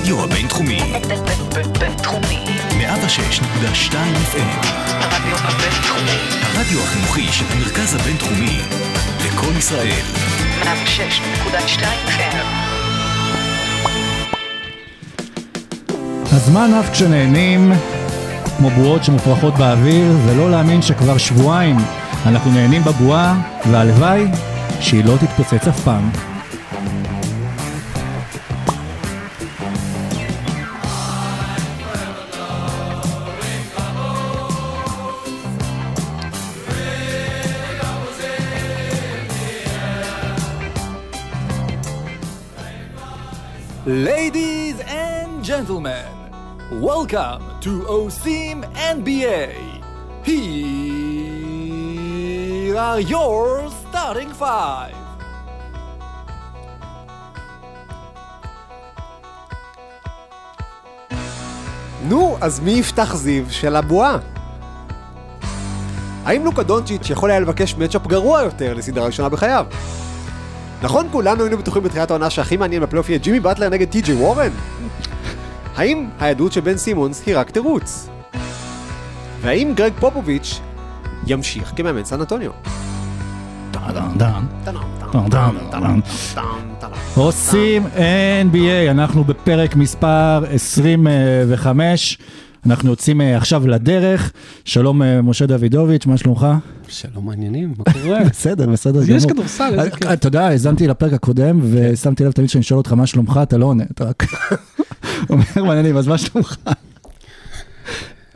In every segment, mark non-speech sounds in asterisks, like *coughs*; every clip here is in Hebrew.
הרדיו הבינתחומי. בינתחומי. 106.2 FM. הרדיו הבינתחומי. הרדיו החינוכי של המרכז הבינתחומי. לקום ישראל. 106.2 FM. הזמן עף כשנהנים, כמו בועות שמופרחות באוויר, ולא להאמין שכבר שבועיים אנחנו נהנים בבועה, והלוואי שהיא לא תתפוצץ אף פעם. Welcome to OSIM NBA. Here are your starting five. נו, אז מי יפתח זיו של הבועה? האם לוקה דונצ'יץ' יכול היה לבקש מצ'אפ גרוע יותר לסדרה ראשונה בחייו? נכון כולנו היינו בטוחים בתחילת העונה שהכי מעניין בפלייאוף יהיה ג'ימי באטלר נגד טי.ג'יי וורן? האם ההיעדרות של בן סימונס היא רק תירוץ? והאם גרג פופוביץ' ימשיך כמאמן סן אנטוניו? עושים NBA, אנחנו בפרק מספר 25, אנחנו יוצאים אה, עכשיו לדרך. שלום אה, משה דוידוביץ', מה שלומך? שלום מעניינים, מה קורה? *laughs* בסדר, בסדר גמור. יש כדורסל, איזה כיף. אה, אתה יודע, האזנתי לפרק הקודם, ושמתי לב תמיד שאני שואל אותך מה שלומך, אתה לא עונה, אתה רק אומר מעניינים, אז מה שלומך?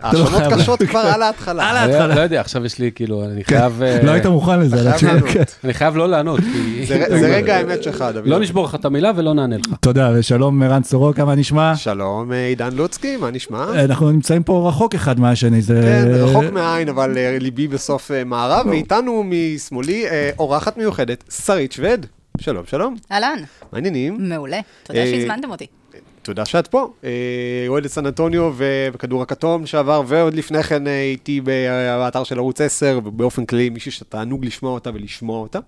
האשמות חייב קשות כבר על ההתחלה. על לא- ההתחלה. לא יודע, עכשיו יש לי, כאילו, אני חייב... אה, לא היית מוכן לזה, לענות. כן. אני חייב לא לענות. זה רגע האמת שלך, דוד. לא נשבור לך את המילה ולא נענה לך. תודה, ושלום ערן סורוקה, מה נשמע? שלום, אה, עידן לוצקי, מה נשמע? אנחנו נמצאים פה רחוק אחד מהשני, זה... כן, רחוק מהעין, אבל אה, ליבי בסוף מערב, ואיתנו משמאלי אורחת מיוחדת, שרית שווד. שלום, שלום, אהלן, מה העניינים? מעולה. תודה שהזמנתם אותי. תודה שאת פה. אה, אוהדת סן אנטוניו ובכדור הכתום שעבר, ועוד לפני כן אה, הייתי באתר של ערוץ 10, ובאופן כללי מישהו שתענוג לשמוע אותה ולשמוע אותה.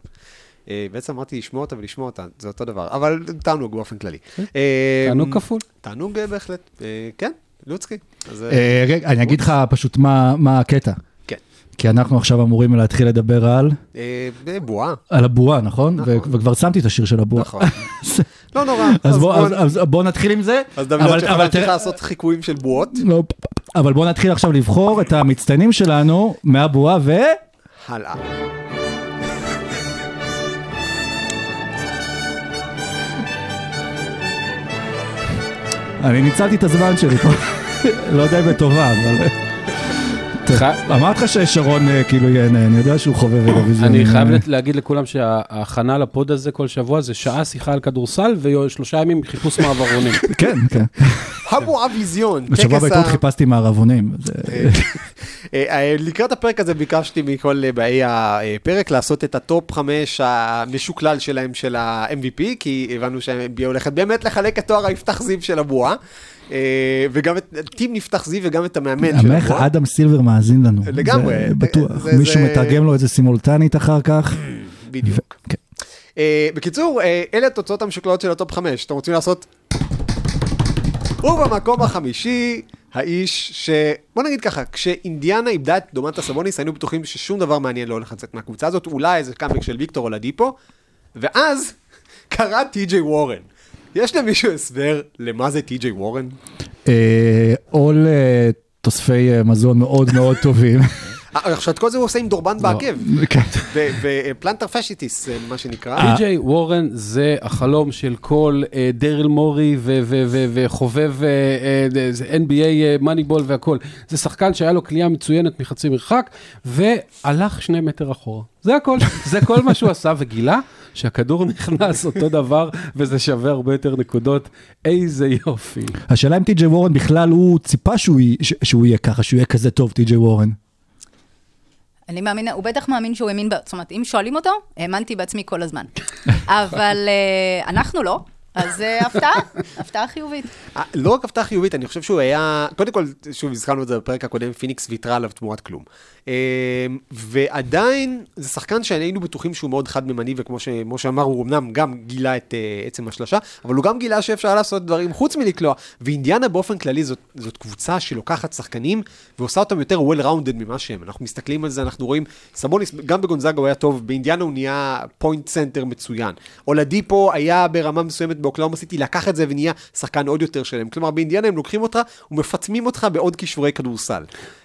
אה, בעצם אמרתי לשמוע אותה ולשמוע אותה, זה אותו דבר, אבל תענוג באופן כללי. אה, תענוג כפול. תענוג אה, בהחלט, אה, כן, לוצקי. אז, אה, אה, רגע, אני אגיד לך פשוט מה מה הקטע. כן. כי אנחנו עכשיו אמורים להתחיל לדבר על, אה, בועה, על הבועה, נכון? נכון. וכבר שמתי את השיר של הבועה. נכון. *laughs* לא נורא. אז בוא- בוא- אז- אז בוא נתחיל עם זה. אז דוד, אבל אבל צריך לעשות חיקויים של בועות. לא, אבל בוא נתחיל עכשיו לבחור את המצטיינים שלנו מהבועה ו... הלאה. אני ניצלתי את הזמן שלי פה. לא יודע אם בטובה, אבל... אמרתי לך ששרון אה, כאילו ייהנה, אני יודע שהוא חובב אירוויזיון. אני חייב להגיד לכולם שההכנה ל pod הזה כל שבוע זה שעה שיחה על כדורסל ושלושה ימים חיפוש מעברונים. *laughs* כן, כן. הבועה ויזיון. בשבוע ה- חיפשתי מעברונים. אה, אה, לקראת הפרק הזה ביקשתי מכל באי הפרק לעשות את ה top 5 המשוקלל שלהם של ה-MVP, כי הבנו שה-NBA הולכת באמת לחלק את תואר היפתח זיו של הבועה, וגם את team יפתח זיו וגם את המאמן של אמר לך, הבועה. אדם סילבר מאזין לנו. לגמרי. זה בטוח. מישהו מתרגם לו את זה סימולטנית אחר כך. *clears throat* בדיוק. כן. אה, בקיצור, אה, אלה התוצאות המשוקללות של ה top 5. אתם רוצים לעשות... ובמקום החמישי, האיש ש... בוא נגיד ככה, כשאינדיאנה איבדה את דומנטה סבוניס, היינו בטוחים ששום דבר מעניין לא הולך לצאת מהקבוצה הזאת, אולי איזה קאמבק של ויקטור אולדיפו, ואז *laughs* קרה טי.ג'יי וורן. יש למישהו הסבר למה זה טי.ג'יי וורן? אה, עול אה, תוספי אה, מזון מאוד מאוד טובים. *laughs* אה, עכשיו את כל זה הוא עושה עם דורבן בעקב, כן. ופלנטר פשיטיס, אה, מה שנקרא. טי.ג'יי וורן זה החלום של כל אה, דריל מורי ו- ו- ו- וחובב אה, אה, NBA מאניבול והכל. זה שחקן שהיה לו כלייה מצוינת מחצי מרחק, והלך שני מטר אחורה. זה הכל, *laughs* זה כל מה שהוא עשה, וגילה שהכדור נכנס אותו דבר, וזה שווה הרבה יותר נקודות. איזה יופי. השאלה אם טי.ג'יי וורן בכלל הוא ציפה שהוא יהיה ככה, שהוא יהיה כזה טוב, טי.ג'יי וורן. אני מאמינה, הוא בטח מאמין שהוא האמין, זאת אומרת, אם שואלים אותו, האמנתי בעצמי כל הזמן. *laughs* אבל אה, אנחנו לא. אז אה, הפתעה, הפתעה חיובית. אה, לא רק הפתעה חיובית, אני חושב שהוא היה, קודם כל, שוב, הזכרנו את זה בפרק הקודם, פיניקס ויתרה עליו תמורת כלום. אה, ועדיין, זה שחקן שהיינו בטוחים שהוא מאוד חד-ממדי, וכמו שמשה אמר, הוא אמנם גם גילה את uh, עצם השלשה, אבל הוא גם גילה שאפשר לעשות דברים חוץ מלקלוע. ואינדיאנה באופן כללי זאת, זאת קבוצה שלוקחת שחקנים ועושה אותם יותר well-rounded ממה שהם. אנחנו מסתכלים על זה, אנחנו רואים, סבוניס, גם בגונזאגה הוא היה טוב, באינדיאנה הוא נהיה point center מצוין. אולדיפו היה ברמה מסוימת באוקלהומה סיטי, לקח את זה ונהיה שחקן עוד יותר שלם. כלומר, באינדיאנה הם לוקחים אותך ומפטמים אותך בעוד כישורי כדורסל.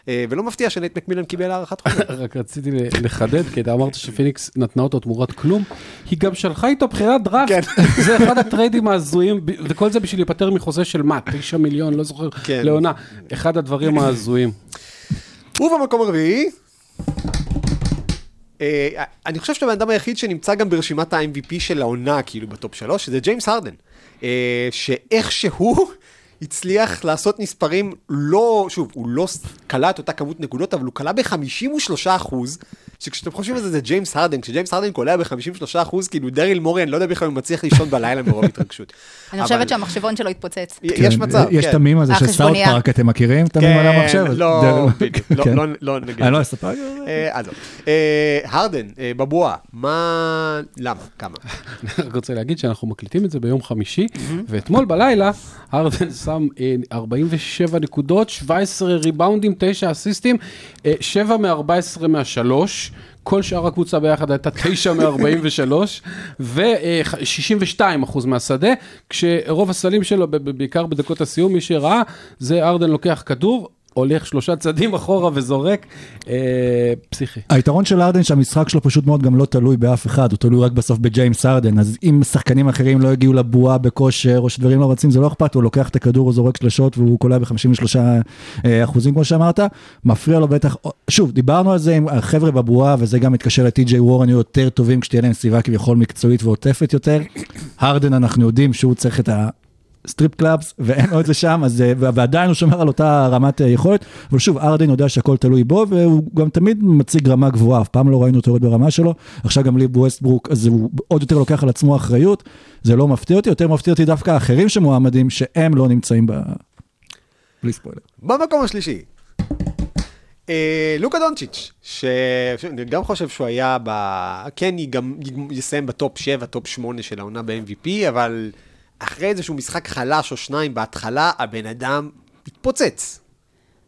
אה, ולא מפתיע שנייט מקמילן קיבל הארכת חוזה. *laughs* רק רציתי לחדד, כי אתה אמרת שפיניקס נתנה אותו תמורת כלום, היא גם שלחה איתו בחירת דראפט. כן. *laughs* זה אחד הטריידים ההזויים, וכל זה בשביל להיפטר מחוזה של מה, תשע מיליון, לא זוכר, כן. לעונה. אחד הדברים ההזויים. ובמקום הרביעי, אני חושב שאתה הבן אדם היחיד שנמצא גם ברשימת ה-MVP של העונה, כאילו, ב top שלוש, שזה ג'יימס הרדן. אה, שאיכשהו *laughs* הצליח לעשות מספרים לא, שוב, הוא לא קלע את אותה כמות נקודות, אבל הוא קלע ב-53 אחוז, שכשאתם חושבים על זה, זה ג'יימס הרדן, כשג'יימס הרדן קולע ב-53 אחוז, כאילו דריל מורי, אני לא יודע בכלל אם הוא מצליח לישון בלילה מרוב התרגשות. *laughs* אני חושבת שהמחשבון שלו התפוצץ. יש כן, מצב, יש כן. את המים הזה של South Park, אתם מכירים? את המים על המחשב? אז לא, לא- כן. לא- לא נגיד. אני לא אספר. אה. אה, הרדן, אה, בבועה, מה... למה? כמה? *laughs* אני רק רוצה להגיד שאנחנו מקליטים את זה ביום חמישי, ואתמול בלילה הרדן *laughs* שם אה, 47 נקודות, 17 ריבאונדים, 9 אסיסטים, 7 מ-14 מהשלוש. כל שאר הקבוצה ביחד הייתה 9 מ-43, ו-62 אחוז מהשדה, כשרוב הסלים שלו, בעיקר בדקות הסיום, מי שראה, זה ארדן לוקח כדור, הולך שלושה צעדים אחורה וזורק, אה, פסיכי. היתרון של הארדן שהמשחק שלו פשוט מאוד גם לא תלוי באף אחד, הוא תלוי רק בסוף בג'יימס הארדן, אז אם שחקנים אחרים לא הגיעו לבועה בכושר או שדברים לא רצים, זה לא אכפת, הוא לוקח את הכדור, הוא זורק שלשות והוא קולע ב-53 אחוזים כמו שאמרת, מפריע לו בטח, שוב, דיברנו על זה עם החבר'ה בבועה וזה גם מתקשר לטי.ג'יי וורן, יהיו יותר טובים כשתהיה להם סביבה כביכול מקצועית ועוטפת יותר. *coughs* הרדן אנחנו יודעים שהוא צריך את ה... strip clubs, ואין לו את זה שם, אז, אה, ועדיין הוא שומר על אותה רמת אה, יכולת, אבל שוב, הארדן יודע שהכל תלוי בו, והוא גם תמיד מציג רמה גבוהה, אף פעם לא ראינו אותו יורד ברמה שלו, עכשיו גם בלי ווסטברוק, אז הוא עוד יותר לוקח על עצמו אחריות, זה לא מפתיע אותי, יותר מפתיע אותי דווקא האחרים שמועמדים, שהם לא נמצאים ב... בלי ספוילר. במקום השלישי, אה, לוקה דונצ'יץ', שאני גם חושב שהוא היה ב... כן, גם יסיים בטופ 7, טופ 8 של העונה ב-MVP, אבל אחרי איזשהו משחק חלש או שניים בהתחלה, הבן אדם התפוצץ.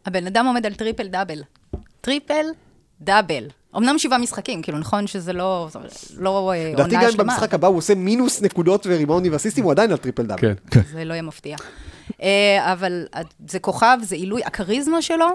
הבן אדם עומד על טריפל דאבל. טריפל דאבל. אמנם שבעה משחקים, כאילו, נכון שזה לא לא אה, לדעתי עונה גם אם שלמה. במשחק הבא הוא עושה מינוס נקודות וריבאונדים ואסיסטים, הוא עדיין על טריפל דאבל. כן. זה לא יהיה מפתיע. אה, אבל זה כוכב, זה עילוי, הכריזמה שלו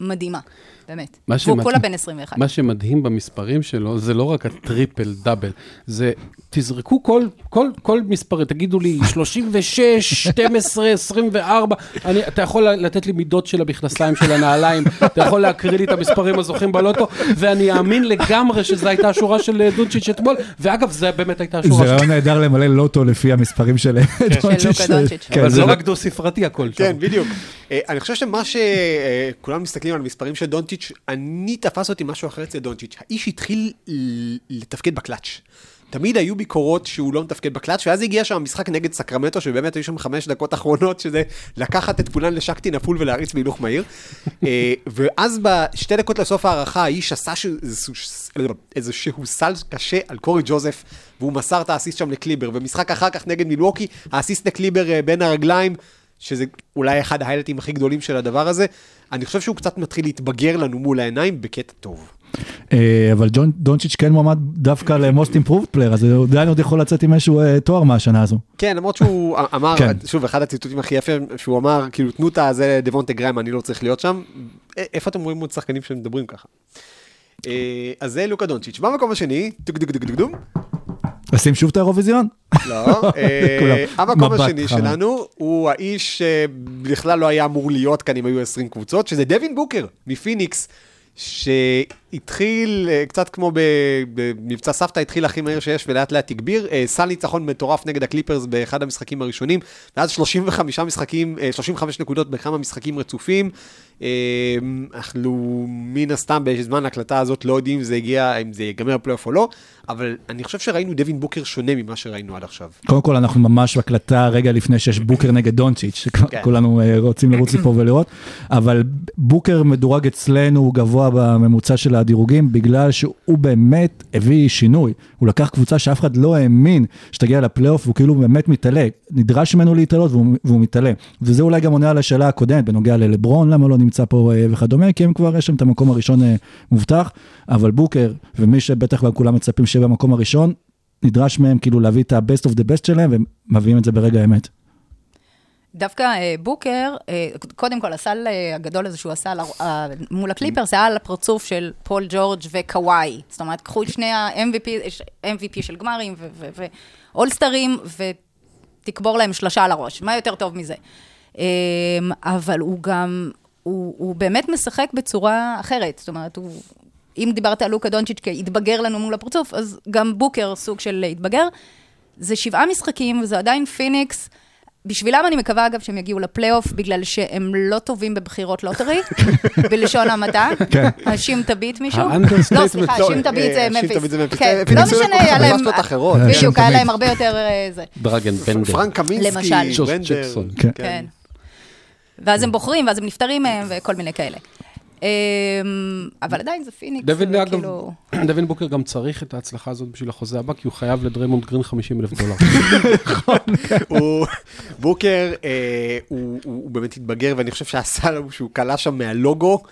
מדהימה, באמת. והוא שמדהים- כולה בן 21. מה שמדהים במספרים שלו, זה לא רק הטריפל דאבל, זה תזרקו כל, כל, כל מספרים, תגידו לי 36, 12, 24, אני, אתה יכול לתת לי מידות של המכנסיים של הנעליים, אתה יכול להקריא לי את המספרים הזוכים בלוטו, ואני אאמין לגמרי שזו הייתה השורה של אה, דונצ'יץ' אתמול, ואגב, זו באמת הייתה זה השורה של... רעיון נהדר למלא לוטו לפי המספרים של דונצ'יץ'. כן, אבל זה זה לא- רק דו ספרתי הכל שם. כן, בדיוק. אה, אני חושב שמה שכולם מסתכלים על מספרים של דונצ'יץ', אני תפס אותי משהו אחר אצל דונצ'יץ'. האיש התחיל לתפקד בקלאץ'. תמיד היו ביקורות שהוא לא מתפקד בקלאץ', ואז הגיע שם המשחק נגד סקרמנטו, שבאמת היו שם חמש דקות אחרונות, שזה לקחת את כולן לשקטי נפול ולהריץ בהילוך מהיר. אה, ואז בשתי דקות לסוף ההערכה, האיש עשה ש- איזשהו- איזשהו סל קשה על קורי ג'וזף, והוא מסר את האסיסט שם לקליבר, ומשחק אחר כך נגד מילווקי, האסיסט לקליבר אה, בין הרגליים, שזה אולי אחד ההיילטים הכי גדולים של הדבר הזה. אני חושב שהוא קצת מתחיל להתבגר לנו מול העיניים בקטע טוב. אה, אבל ג'ון דונצ'יץ' כן מועמד דווקא ל-most improved player, אז הוא עדיין עוד יכול לצאת עם איזשהו אה, תואר מהשנה הזו. כן, למרות שהוא *laughs* אמר, כן. שוב, אחד הציטוטים הכי יפים, שהוא אמר, כאילו, תנו את הזה דבונטה גריים, אני לא צריך להיות שם. איפה אתם רואים עוד שחקנים שמדברים ככה? אה, אז זה לוקה דונצ'יץ'. במקום השני, טוק דוק דוק דוק דום, לשים שוב את האירוויזיון? לא, *laughs* אה. המקום מבט השני. שלנו הוא האיש שבכלל לא היה אמור להיות כאן אם היו 20 קבוצות, שזה דווין בוקר מפיניקס, התחיל אה, קצת כמו במבצע סבתא, התחיל הכי מהיר שיש ולאט לאט הגביר. אה, סל ניצחון מטורף נגד הקליפרס באחד המשחקים הראשונים, ואז 35 משחקים, אה, 35 נקודות בכמה משחקים רצופים. אה, אנחנו מן הסתם בזמן ההקלטה הזאת לא יודעים אם זה הגיע, אם זה ייגמר פלייאוף או לא, אבל אני חושב שראינו דווין בוקר שונה ממה שראינו עד עכשיו. קודם כל, אנחנו ממש בהקלטה רגע לפני שיש בוקר נגד דונצ'יץ', כן. שכולנו אה, רוצים לרוץ לפה ולראות, אבל בוקר מדורג אצלנו, הוא גבוה בממוצע של הדירוגים, בגלל שהוא באמת הביא שינוי. הוא לקח קבוצה שאף אחד לא האמין שתגיע לפלייאוף, והוא כאילו באמת מתעלה. נדרש ממנו להתעלות והוא, והוא מתעלה. וזה אולי גם עונה על השאלה הקודמת, בנוגע ללברון, למה לא נמצא פה אה, וכדומה, כי הם כבר, יש להם את המקום הראשון אה, מובטח, אבל בוקר, ומי שבטח כבר כולם מצפים שיהיה במקום הראשון, נדרש מהם כאילו להביא את ה-best of the best שלהם, והם מביאים את זה ברגע האמת. דווקא אה, בוקר, אה, קודם כל, הסל אה, הגדול הזה שהוא עשה אה, מול הקליפרס, היה על הפרצוף של פול ג'ורג' וקוואי. זאת אומרת, קחו את שני ה-MVP MVP של גמרים ואולסטרים, ותקבור להם שלושה על הראש. מה יותר טוב מזה? אה, אבל הוא גם, הוא, הוא באמת משחק בצורה אחרת. זאת אומרת, הוא... אם דיברת על לוקה דונצ'יץ' כהתבגר לנו מול הפרצוף, אז גם בוקר סוג של התבגר. זה שבעה משחקים, וזה עדיין פיניקס. בשבילם אני מקווה, אגב, שהם יגיעו לפלייאוף, בגלל שהם לא טובים בבחירות לוטרי, *laughs* בלשון המעטה. כן. האשים תאביט מישהו. לא, סליחה, האשים תאביט אה, זה זה ממפיס. כן, אה, לא משנה, היה להם... אה, בדיוק, האשים היה. להם הרבה יותר אה, זה. דרגן בנדר. פרנק קמינסקי, בנדר. כן. כן. ואז הם בוחרים, ואז הם נפטרים מהם, וכל מיני כאלה. אמ, אבל עדיין זה פיניקס, זה אגב, כאילו... *clears throat* דווין בוקר גם צריך את ההצלחה הזאת בשביל החוזה הבא, כי הוא חייב לדריימונד גרין 50 אלף דולר. *laughs* הוא, בוקר, אה, הוא, הוא, הוא באמת התבגר, ואני חושב שהסל שהוא קלע שם מהלוגו,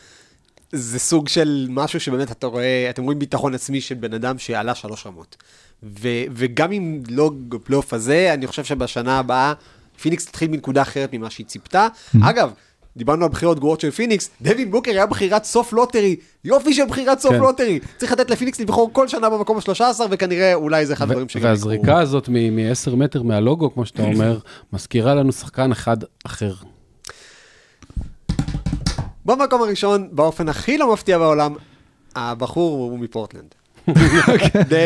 זה סוג של משהו שבאמת אתה רואה, אתם רואים ביטחון עצמי של בן אדם שעלה שלוש רמות. ו, וגם אם לא בפלייאוף הזה, אני חושב שבשנה הבאה, פיניקס תתחיל מנקודה אחרת ממה שהיא ציפתה. אגב, דיברנו על בחירות גרועות של פיניקס, דווין בוקר היה בחירת סוף לוטרי, יופי של בחירת סוף כן. לוטרי. צריך לתת לפיניקס לבחור כל שנה במקום ה-13, וכנראה אולי זה אחד הדברים שגם יקרו. והזריקה הזאת מ-10 מטר מהלוגו, כמו שאתה אומר, *clears throat* מזכירה לנו שחקן אחד אחר. במקום הראשון, באופן הכי לא מפתיע בעולם, הבחור הוא מפורטלנד.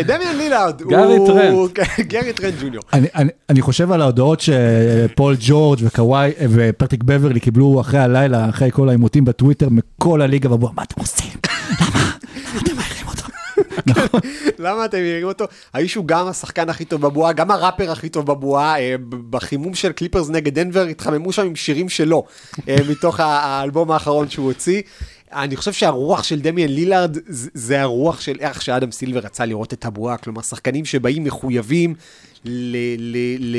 דמיאן לילארד, גארי הוא- גארי טרנט *laughs* ג'וניור. אני, אני, אני חושב על ההודעות שפול ג'ורג' וקוואי ופטריק בברלי קיבלו אחרי הלילה, אחרי כל העימותים בטוויטר, מכל הליגה, ואמרו, מה אתם עושים? למה? למה אתם מעירים אותו? *laughs* למה אתם מעירים אותו? האיש הוא גם השחקן הכי טוב בבועה, גם הראפר הכי טוב בבועה. אה, בחימום של קליפרס נגד דנבר התחממו שם עם שירים שלו, אה, מתוך האלבום האחרון שהוא הוציא. אני חושב שהרוח של דמיאן לילארד זה- הרוח של איך שאדם סילבר רצה לראות את הבועה, כלומר שחקנים שבאים מחויבים ל... ל, ל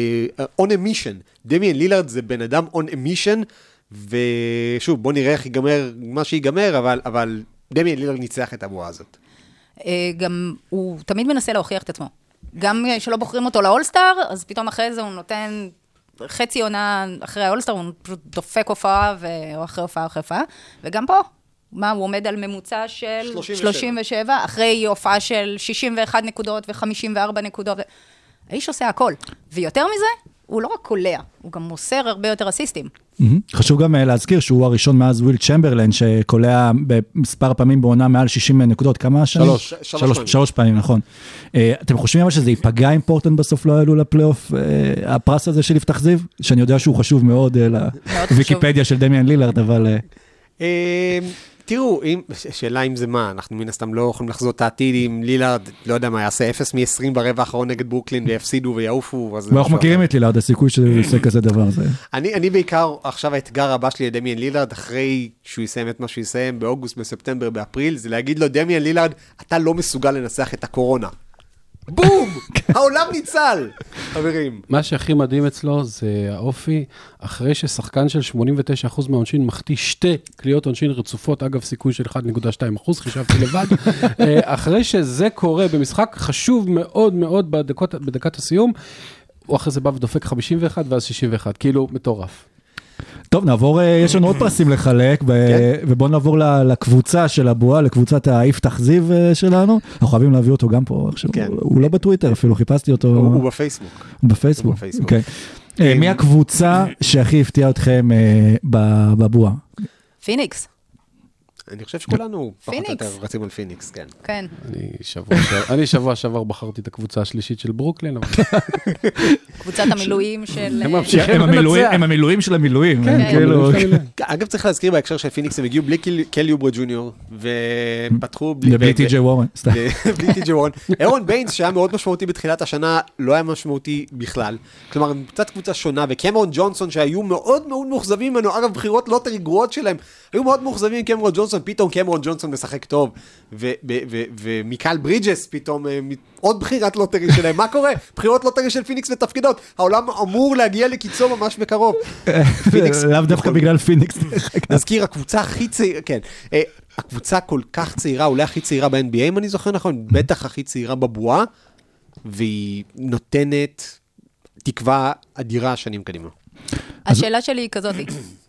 on a mission. דמיאן לילארד זה בן אדם on a mission, ושוב, בוא נראה איך ייגמר מה שיגמר, אבל, אבל דמיאן לילארד ניצח את הבועה הזאת. אה, גם הוא תמיד מנסה להוכיח את עצמו. גם אה, שלא בוחרים אותו לאולסטאר, אז פתאום אחרי זה הוא נותן חצי עונה אחרי האולסטאר, הוא פשוט דופק הופעה, ו... או אחרי הופעה אחרי הופעה, וגם פה. מה, הוא עומד על ממוצע של 37. 37, אחרי הופעה של 61 נקודות ו-54 נקודות. האיש עושה הכל. ויותר מזה, הוא לא רק קולע, הוא גם מוסר הרבה יותר אסיסטים. מהמם. חשוב גם אה, להזכיר שהוא הראשון מאז וויל צ'מברלן, שקולע במספר פעמים בעונה מעל 60 נקודות, כמה שנים? שלוש. שלוש שלוש, פעמים. שלוש פעמים, נכון. אה, אתם חושבים אבל שזה ייפגע אם פורטלנד בסוף לא יעלו לפלייאוף, אה, הפרס הזה של יפתח זיו? שאני יודע שהוא חשוב מאוד אה, לוויקיפדיה של דמיאן לילארד, אבל... אה, תראו, אם, שאלה אם זה מה, אנחנו מן הסתם לא יכולים לחזות את העתיד אם לילארד, לא יודע מה, יעשה 0 מ-20 ברבע האחרון נגד ברוקלין ויפסידו ויעופו, ואנחנו מכירים. את לילארד, הסיכוי שהוא יעשה כזה דבר. זה... אני, אני בעיקר, עכשיו האתגר הבא שלי לדמיאן לילארד, אחרי שהוא יסיים את מה שהוא יסיים באוגוסט, בספטמבר, באפריל, זה להגיד לו, דמיאן לילארד, אתה לא מסוגל לנצח את הקורונה. בום! העולם ניצל! חברים. מה שהכי מדהים אצלו זה האופי, אחרי ששחקן של 89% מהעונשין מחטיא שתי קליעות עונשין רצופות, אגב סיכוי של 1.2%, חישבתי לבד, *laughs* אה, אחרי שזה קורה במשחק חשוב מאוד מאוד בדקות, בדקת הסיום, הוא אחרי זה בא ודופק 51 ואז 61, כאילו מטורף. טוב, נעבור, אה, יש לנו עוד פרסים לחלק, ו- ובואו נעבור לקבוצה של הבועה, לקבוצת היפתח זיו אה, שלנו. אנחנו חייבים להביא אותו גם פה עכשיו, כן. הוא- לא בטוויטר אפילו, חיפשתי אותו הוא בפייסבוק. הוא בפייסבוק. אוקיי. אה, אה, מי הקבוצה שהכי הפתיעה אתכם ב- בבועה? פיניקס. אני חושב שכולנו פחות או פיניקס. יותר רצים על פיניקס, כן. כן. אני שבוע שעבר- אני שבוע שעבר בחרתי את הקבוצה השלישית של ברוקלין, אבל קבוצת המילואים של... הם המילואים-. הם המילואים של המילואים. כן, הם כאילו... אגב, צריך להזכיר בהקשר של פיניקס, הם הגיעו בלי קלי אוברה ג'וניור, ופתחו בלי... ובלי ב- טי.ג'יי וורן. סתם. בלי טי.ג'יי וורן. ארון ביינס, שהיה מאוד משמעותי בתחילת השנה, לא היה משמעותי בכלל. כלומר, הם קצת קבוצה שונה, וקמרון ג'ונסון, שהיו מאוד מאוד מאוכזבים ממנו, אגב, בחירות לוטרי גרועות שלהם, היו מאוד מאוכזבים עם קמרון ג'ונסון, פתאום קמרון ג'ונסון משחק טוב, ומיקל ברידג'ס, פתאום אה, עוד בחירת לוטרי שלהם, מה קורה? בחירות לוטרי של פיניקס מתפקדות, העולם אמור להגיע לקיצו ממש בקרוב. *laughs* פיניקס- לאו דווקא בגלל פיניקס. נזכיר, הקבוצה הכי צעירה, כן, אה, הקבוצה כל כך צעירה, אולי הכי צעירה ב-NBA, אם אני זוכר נכון, בטח הכי צעירה בבועה, והיא נותנת תקווה אדירה שנים קדימה. השאלה שלי היא כזאת,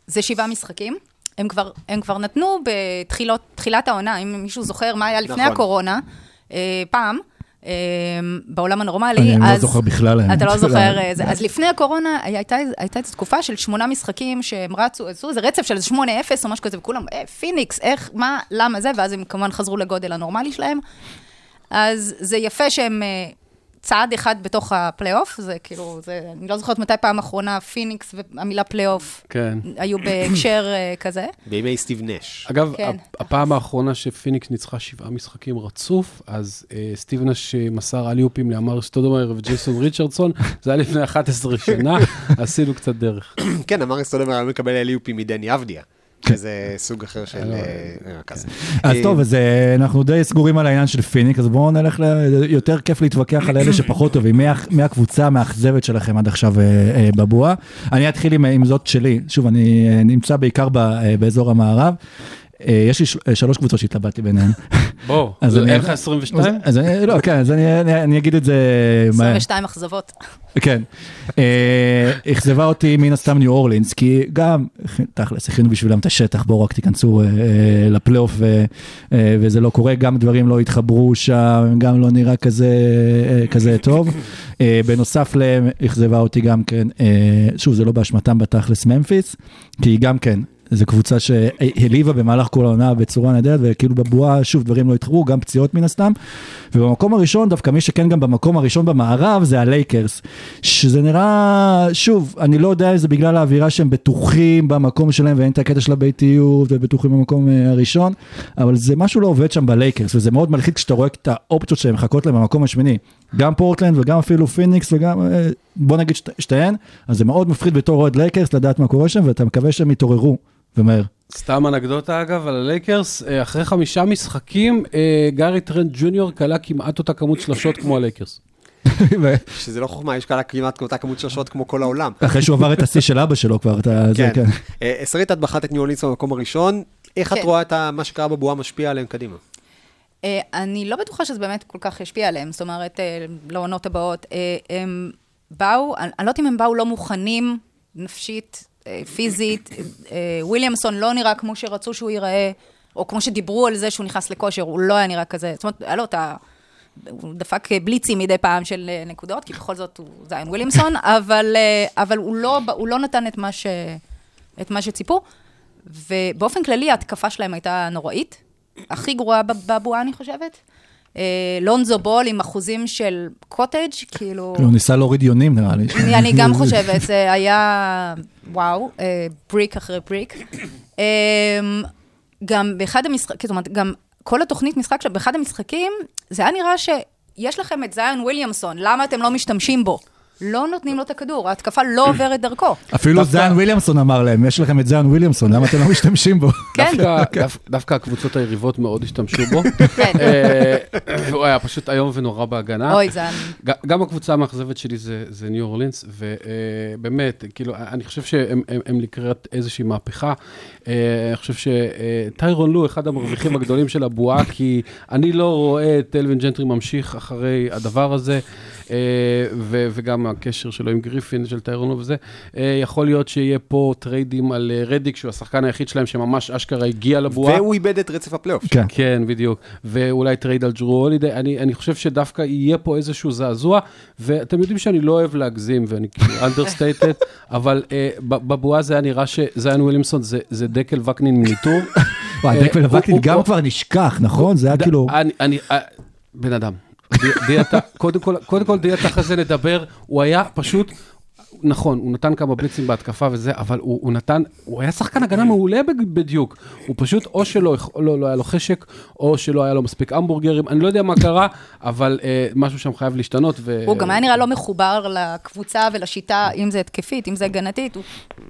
זה שבעה משחקים, הם כבר, הם כבר נתנו בתחילת העונה, אם מישהו זוכר מה היה לפני נכון. הקורונה, אה, פעם, אה, בעולם הנורמלי, אני לא אז... זוכר בכלל. אתה לא לא. זוכר, אה, זה. אז לפני הקורונה הייתה, הייתה איזו תקופה של שמונה משחקים שהם רצו, עשו איזה רצף של איזה שמונה אפס או משהו כזה, וכולם, אה, פיניקס, איך, מה, למה זה, ואז הם כמובן חזרו לגודל הנורמלי שלהם. אז זה יפה שהם אה, צעד אחד בתוך הפלייאוף, זה כאילו, זה, אני לא זוכרת מתי פעם אחרונה פיניקס והמילה פלייאוף כן. היו בהקשר אה, כזה. בימי סטיב נש. אגב, כן. הפ- הפעם האחרונה שפיניקס ניצחה שבעה משחקים רצוף, אז אה, סטיב נש מסר אליופים לאמר סטודמר וג'ייסון ריצ'רדסון, *laughs* זה היה לפני 11 שנה, *laughs* עשינו קצת דרך. כן, אמר סטודמר היה מקבל אליופי מדני אבדיה. שזה סוג אחר של אה, רכז. אז אה, טוב, אז אה, אנחנו די סגורים על העניין של פיניקס, אז בואו נלך, ל- יותר כיף להתווכח על אלה שפחות טובים. מי הקבוצה המאכזבת שלכם עד עכשיו אה, אה, בבועה? אני אתחיל עם, זאת שלי, שוב, אני אה, נמצא בעיקר אה, באזור המערב. אה, יש לי אה, שלוש קבוצות שהתלבטתי ביניהן. בוא, *laughs* אז אני- אין לך 22? אז- אז אני, לא, כן, אז אני, אני, אני אגיד את זה מהר. 22 אכזבות. כן. אה, אכזבה אותי מן הסתם ניו אורלינס, כי גם, תכלס, הכינו בשבילם את השטח, בואו רק תיכנסו לפלייאוף וזה לא קורה, גם דברים לא התחברו שם, גם לא נראה כזה, טוב. בנוסף להם, אכזבה אותי גם כן, שוב, זה לא באשמתם בתכלס ממפיס, כי גם כן, זו קבוצה שהעליבה במהלך כל העונה בצורה נהדרת, וכאילו בבועה, שוב, דברים לא התחברו, גם פציעות מן הסתם. ובמקום הראשון, דווקא מי שכן גם במקום הראשון במערב, זה הלייקרס. שזה נראה, שוב, אני לא יודע אם זה בגלל האווירה שהם בטוחים במקום שלהם ואין את הקטע של הביתיות ובטוחים במקום אה, הראשון, אבל זה משהו לא עובד שם בלייקרס, וזה מאוד מלחיץ כשאתה רואה את האופציות שהם מחכות להם במקום השמיני. גם פורטלנד וגם אפילו פיניקס וגם, אה, בוא נגיד שת- שתיהן, אז זה מאוד מפחיד בתור אוהד לייקרס לדעת מה קורה שם, ואתה מקווה שהם יתעוררו, ומהר. סתם אנקדוטה אגב על הלייקרס, אה, אחרי חמישה משחקים, אה, גארי טרנט ג'וניור קלע כמעט אותה כמות שלשות כמו הלייקרס. *laughs* שזה לא חוכמה, יש כאלה כמעט אותה כמות שלשות כמו כל העולם. אחרי שהוא עבר את השיא של אבא שלו כבר, אתה, זה, כן. כן. אה, שרית, את בחרת את ניו אורלינס במקום הראשון, איך את כן. רואה את מה שקרה בבועה משפיע עליהם קדימה? אני לא בטוחה שזה באמת כל כך ישפיע עליהם, זאת אומרת, לעונות הבאות. הם באו, אני לא יודעת אם הם באו לא מוכנים נפשית, פיזית. אה, וויליאמסון לא נראה כמו שרצו שהוא ייראה, או כמו שדיברו על זה שהוא נכנס לכושר, הוא לא היה נראה כזה. זאת אומרת, היה לו את ה... הוא דפק בליצים מדי פעם של אה, נקודות, כי בכל זאת הוא זיין וויליאמסון, *laughs* אבל, אה, אבל הוא, לא, הוא לא נתן את מה, ש, את מה שציפו. ובאופן כללי, ההתקפה שלהם הייתה נוראית. הכי גרועה בב- בבועה, אני חושבת. אה, לונזו בול עם אחוזים של קוטג', כאילו... הוא ניסה להוריד יונים נראה לי. אני, גם *laughs* חושבת, זה היה, וואו, אה, בריק אחרי בריק. אה, גם באחד המשחקים, זאת אומרת, גם כל התוכנית משחק שלו, באחד המשחקים, זה היה נראה שיש לכם את זיון וויליאמסון, למה אתם לא משתמשים בו? לא נותנים לו את הכדור, ההתקפה לא עוברת דרכו. אפילו זיין וויליאמסון אמר להם, יש לכם את זיין וויליאמסון, למה אתם לא משתמשים בו? *laughs* כן, דווקא- דו- דווקא הקבוצות היריבות מאוד השתמשו בו. *laughs* כן. אה, והוא היה פשוט איום ונורא בהגנה. אוי, ג- גם הקבוצה המאכזבת שלי זה, ניו אורלינס, ובאמת, כאילו, אני חושב שהם הם, הם לקראת איזושהי מהפכה. אה, אני חושב שטיירון לו, אחד המרוויחים הגדולים של הבועה, כי אני לא רואה את אלווין ג'נטרי ממשיך אחרי הדבר הזה, אה, וגם הקשר שלו עם גריפין, של טיירון לו וזה. אה, יכול להיות שיהיה פה טריידים על אה, רדיק, שהוא השחקן היחיד שלהם שממש אשכרה הגיע לבועה. והוא איבד את רצף הפלייאוף. כן. כן, בדיוק. ואולי טרייד על ג'רו הולידי. אני, אני חושב שדווקא יהיה פה איזשהו זעזוע, ואתם יודעים שאני לא אוהב להגזים, ואני כאילו *laughs* understated, אבל uh, בבועה זה היה נראה שזיין וויליאמסון זה, זה דקל וקנין מניטור. *laughs* וואי, דק אה, ולווקטין הוא- גם כבר נשכח, נכון? זה היה כאילו... אני, אני, אה, בן אדם. די- דיאטה, קודם כל, קודם כל דיאטה אחרי זה נדבר, הוא היה פשוט, נכון, הוא נתן כמה בליצים בהתקפה וזה, אבל הוא, הוא נתן, הוא היה שחקן הגנה מעולה בדיוק. הוא פשוט, או שלא לא, לא היה לו חשק, או שלא היה לו מספיק המבורגרים, אני לא יודע מה קרה, אבל אה, משהו שם חייב להשתנות. ו... הוא גם היה נראה לא מחובר לקבוצה ולשיטה, אם זה התקפית, אם זה הגנתית, הוא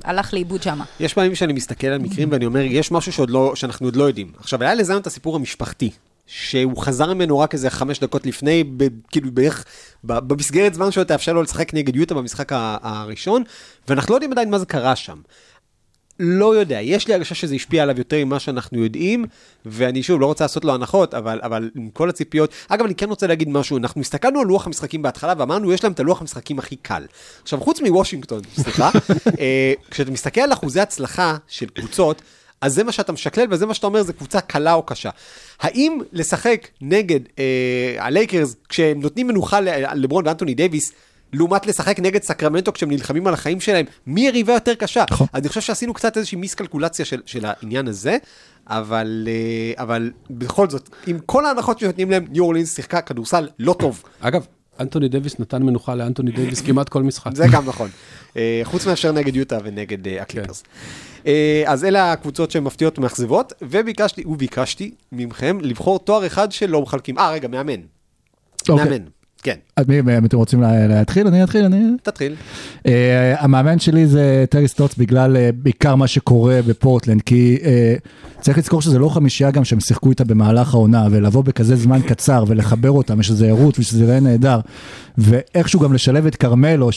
הלך לאיבוד שם. יש פעמים שאני מסתכל על מקרים ואני אומר, יש משהו שעוד לא, שאנחנו עוד לא יודעים. עכשיו, היה לזיון את הסיפור המשפחתי, שהוא חזר ממנו רק איזה חמש דקות לפני, ב, כאילו בערך, במסגרת זמן שלו תאפשר לו לשחק נגד יוטה במשחק הראשון, ואנחנו לא יודעים עדיין מה זה קרה שם. לא יודע, יש לי הרגשה שזה השפיע עליו יותר ממה שאנחנו יודעים, ואני שוב לא רוצה לעשות לו הנחות, אבל, אבל עם כל הציפיות, אגב, אני כן רוצה להגיד משהו, אנחנו הסתכלנו על לוח המשחקים בהתחלה, ואמרנו, יש להם את הלוח המשחקים הכי קל. עכשיו, חוץ מוושינגטון, סליחה, *laughs* אה, כשאתה מסתכל על אחוזי הצלחה של קבוצות, אז זה מה שאתה משקלל, וזה מה שאתה אומר, זה קבוצה קלה או קשה. האם לשחק נגד אה, הלייקרס, כשהם נותנים מנוחה ל- לברון ואנטוני דייוויס, לעומת לשחק נגד סקרמנטו כשהם נלחמים על החיים שלהם, מי יריבה יותר קשה? נכון. אז אני חושב שעשינו קצת איזושהי מיסקלקולציה של, של העניין הזה, אבל, אה, אבל בכל זאת, עם כל ההנחות שנותנים להם, ניו אורלינס שיחקה כדורסל לא טוב. אגב, אנטוני דייוויס נתן מנוחה לאנטוני דייוויס כמעט כל משחק. זה גם נכון. אה, חוץ מאשר נגד יוטה ונגד אה, הקליפרס. אה, אז אלה הקבוצות שהן מפתיעות ומאכזבות, וביקשתי, וביקשתי מכם לבחור תואר אחד שלא מחלקים. אה, רגע, מאמן. אוקיי. מאמן. כן, אז מי מי אתם רוצים לה- להתחיל? אני אתחיל, אני... תתחיל. אה, המאמן שלי זה טרי סטוץ בגלל אה, בעיקר מה שקורה בפורטלנד, כי אה, צריך לזכור שזה לא חמישייה גם שהם שיחקו איתה במהלך העונה, ולבוא בכזה זמן קצר ולחבר אותם, ושזה ירוץ ושזה ייראה נהדר, ואיכשהו גם לשלב את כרמלו,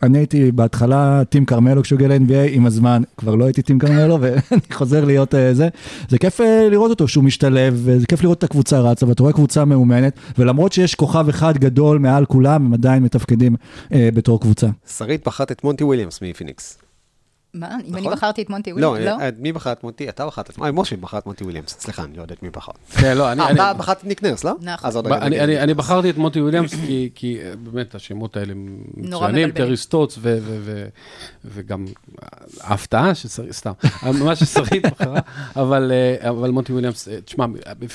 שאני הייתי בהתחלה team כרמלו כשהוא הגיע ל-NBA, עם הזמן כבר לא הייתי team כרמלו, ואני חוזר להיות אה, זה. זה כיף אה, לראות אותו שהוא משתלב, וזה כיף לראות את הקבוצה רצה, ואתה רואה קבוצה מאומנת, ולמרות שיש כוכב אחד גדול מעל כולם, הם עדיין מתפקדים אה, בתור קבוצה. שרית בחרת את מונטי וויליאמס מפיניקס. מה? אם אני נכון? בחרתי את מונטי לא, וויליאמס? אה, מי בחר את מונטי? אתה בחרת את... אה, משה בחר את מונטי וויליאמס. סליחה, אני לא יודע את מי בחר. כן, לא, אני... אה, אני- אתה בחרת את ניק נרס, לא? נכון. אני, בחרתי את מונטי וויליאמס כי, כי באמת השמות האלה מצוינים. טרי סטוץ ו, ו, ו, וגם ההפתעה ששרית, סתם, *laughs* מה ששרית בחרה, אבל, אבל מונטי וויליאמס, תשמע,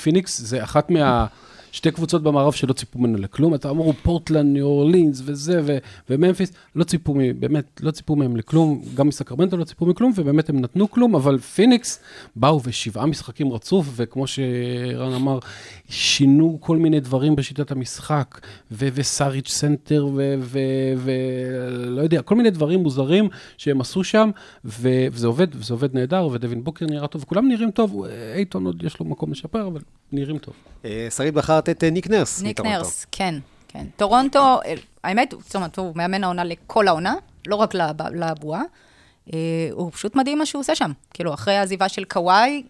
פיניקס זה אחת מה... שתי קבוצות במערב שלא ציפו ממנו לכלום, אתה אמרו פורטלנד, ניו אורלינס וזה, ו- וממפיס, לא ציפו, מ- באמת, לא ציפו מהם לכלום, גם מסקרמנטו לא ציפו מכלום, ובאמת הם נתנו כלום, אבל פיניקס באו ושבעה משחקים רצוף, וכמו שרן אמר, שינו כל מיני דברים בשיטת המשחק, ו- וסאריץ' סנטר, ולא יודע, כל מיני דברים מוזרים שהם עשו שם, ו- וזה עובד, וזה עובד נהדר, ודווין בוקר נראה טוב, וכולם נראים טוב, אייטון עוד יש לו מקום לשפר, אבל נראים טוב. אה, שרית בחרת את אה, ניק נרס. ניק. נרס, כן, כן. טורונטו, אה, האמת, זאת אומרת, הוא מאמן העונה לכל העונה, לא רק לב- לבועה. הוא פשוט מדהים מה שהוא עושה שם. כאילו, אחרי העזיבה של קוואי,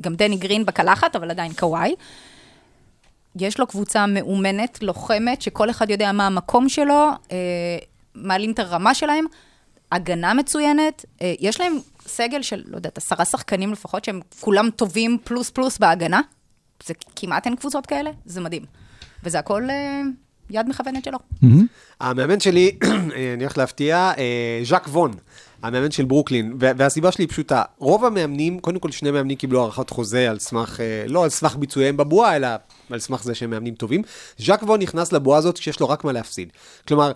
גם דני גרין בקלחת, אבל עדיין קוואי. יש לו קבוצה מאומנת, לוחמת, שכל אחד יודע מה המקום שלו, מעלים את הרמה שלהם, הגנה מצוינת, יש להם סגל של, לא יודעת, עשרה שחקנים לפחות, שהם כולם טובים פלוס פלוס בהגנה. זה כמעט אין קבוצות כאלה, זה מדהים. וזה הכל אה, יד מכוונת שלו. המאמן שלי, אה, אני הולך להפתיע, אה, ז'אק וון, המאמן של ברוקלין, וה- והסיבה שלי היא פשוטה, רוב המאמנים, קודם כל שני מאמנים קיבלו הארכת חוזה על סמך, לא על סמך ביצועיהם בבועה, אלא על סמך זה שהם מאמנים טובים. ז'אק וון נכנס לבועה הזאת כשיש לו רק מה להפסיד. כלומר,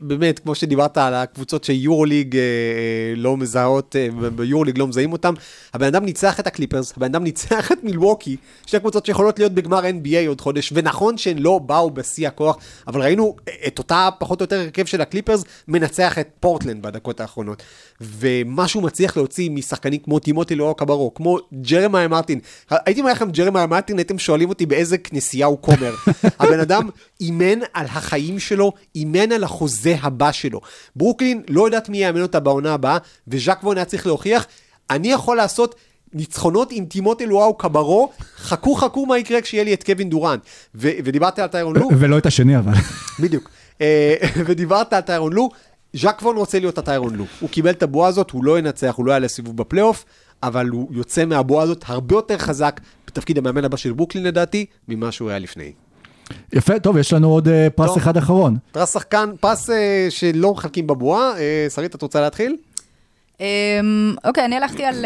באמת, כמו שדיברת על הקבוצות שיורוליג אה, אה, לא מזהות, אה, ביורוליג לא מזהים אותם, הבן אדם ניצח את הקליפרס, הבן אדם ניצח את מילווקי, שתי קבוצות שיכולות להיות בגמר NBA עוד חודש, ונכון שהן לא באו בשיא הכוח, אבל ראינו את אותה פחות או יותר הרכב של הקליפרס מנצח את פורטלנד בדקות האחרונות. ומה שהוא מצליח להוציא משחקנים כמו טימותי לואו קברו, כמו ג'רמיה מרטין. הייתי אומר לכם ג'רמיה מרטין, הייתם שואלים אותי באיזה כנסייה הוא כומר. *laughs* הבן אדם אימן על החיים שלו, אימן על החוזה הבא שלו. ברוקלין לא יודעת מי יאמן אותה בעונה הבאה, וז'אק וון היה צריך להוכיח, אני יכול לעשות... ניצחונות עם טימותי לואו קברו, חכו חכו מה יקרה כשיהיה לי את קווין דורנט. ו- ודיברתי על טיירון לו, ולא את השני אבל. בדיוק. אה, ודיברת על טיירון לו, ז'אק וון רוצה להיות הטיירון לו. הוא קיבל את הבועה הזאת, הוא לא ינצח, הוא לא יעלה סיבוב בפלייאוף, אבל הוא יוצא מהבועה הזאת הרבה יותר חזק בתפקיד המאמן הבא של ברוקלין לדעתי, ממה שהוא היה לפני. יפה, טוב, יש לנו עוד אה, פרס טוב. אחד אחרון. פרס שחקן, פרס אה, שלא מחלקים בבועה, אה, שרית, את רוצה להתחיל? אמ, אוקיי, אני הלכתי על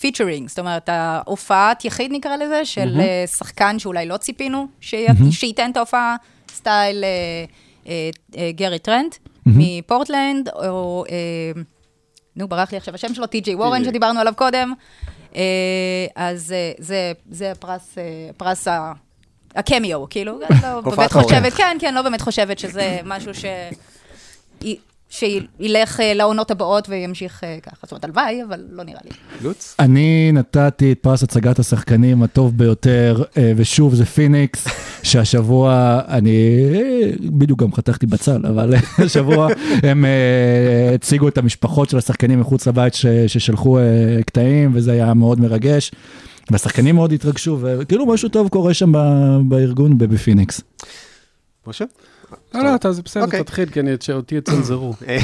featuring, זאת אומרת, ההופעת יחיד נקרא לזה, של שחקן שאולי לא ציפינו שי- שייתן את ההופעה, סטייל גרי טרנט מפורטלנד, או, נו, ברח לי עכשיו השם שלו, טי.ג'יי וורן, שדיברנו עליו קודם. אה, אז אה, זה, זה הפרס, אה, פרס ה... הקמיו, כאילו, לא באמת. חושבת, כן, כן, לא באמת חושבת שזה משהו ש... שילך אה, לעונות הבאות וימשיך אה, ככה. זאת אומרת, הלוואי, אבל לא נראה לי. לוץ? אני נתתי את פרס הצגת השחקנים הטוב ביותר, אה, ושוב זה פיניקס, *laughs* שהשבוע, אני בדיוק גם חתכתי בצל, אבל *laughs* השבוע הם הציגו את המשפחות של השחקנים מחוץ לבית ש- ששלחו קטעים, וזה היה מאוד מרגש. והשחקנים מאוד התרגשו, וכאילו משהו טוב קורה שם ב- בארגון ב- בפיניקס. משה? לא, לא, אתה זה בסדר, אוקיי. תתחיל, כי אני- אותי יצנזרו. *laughs* אה,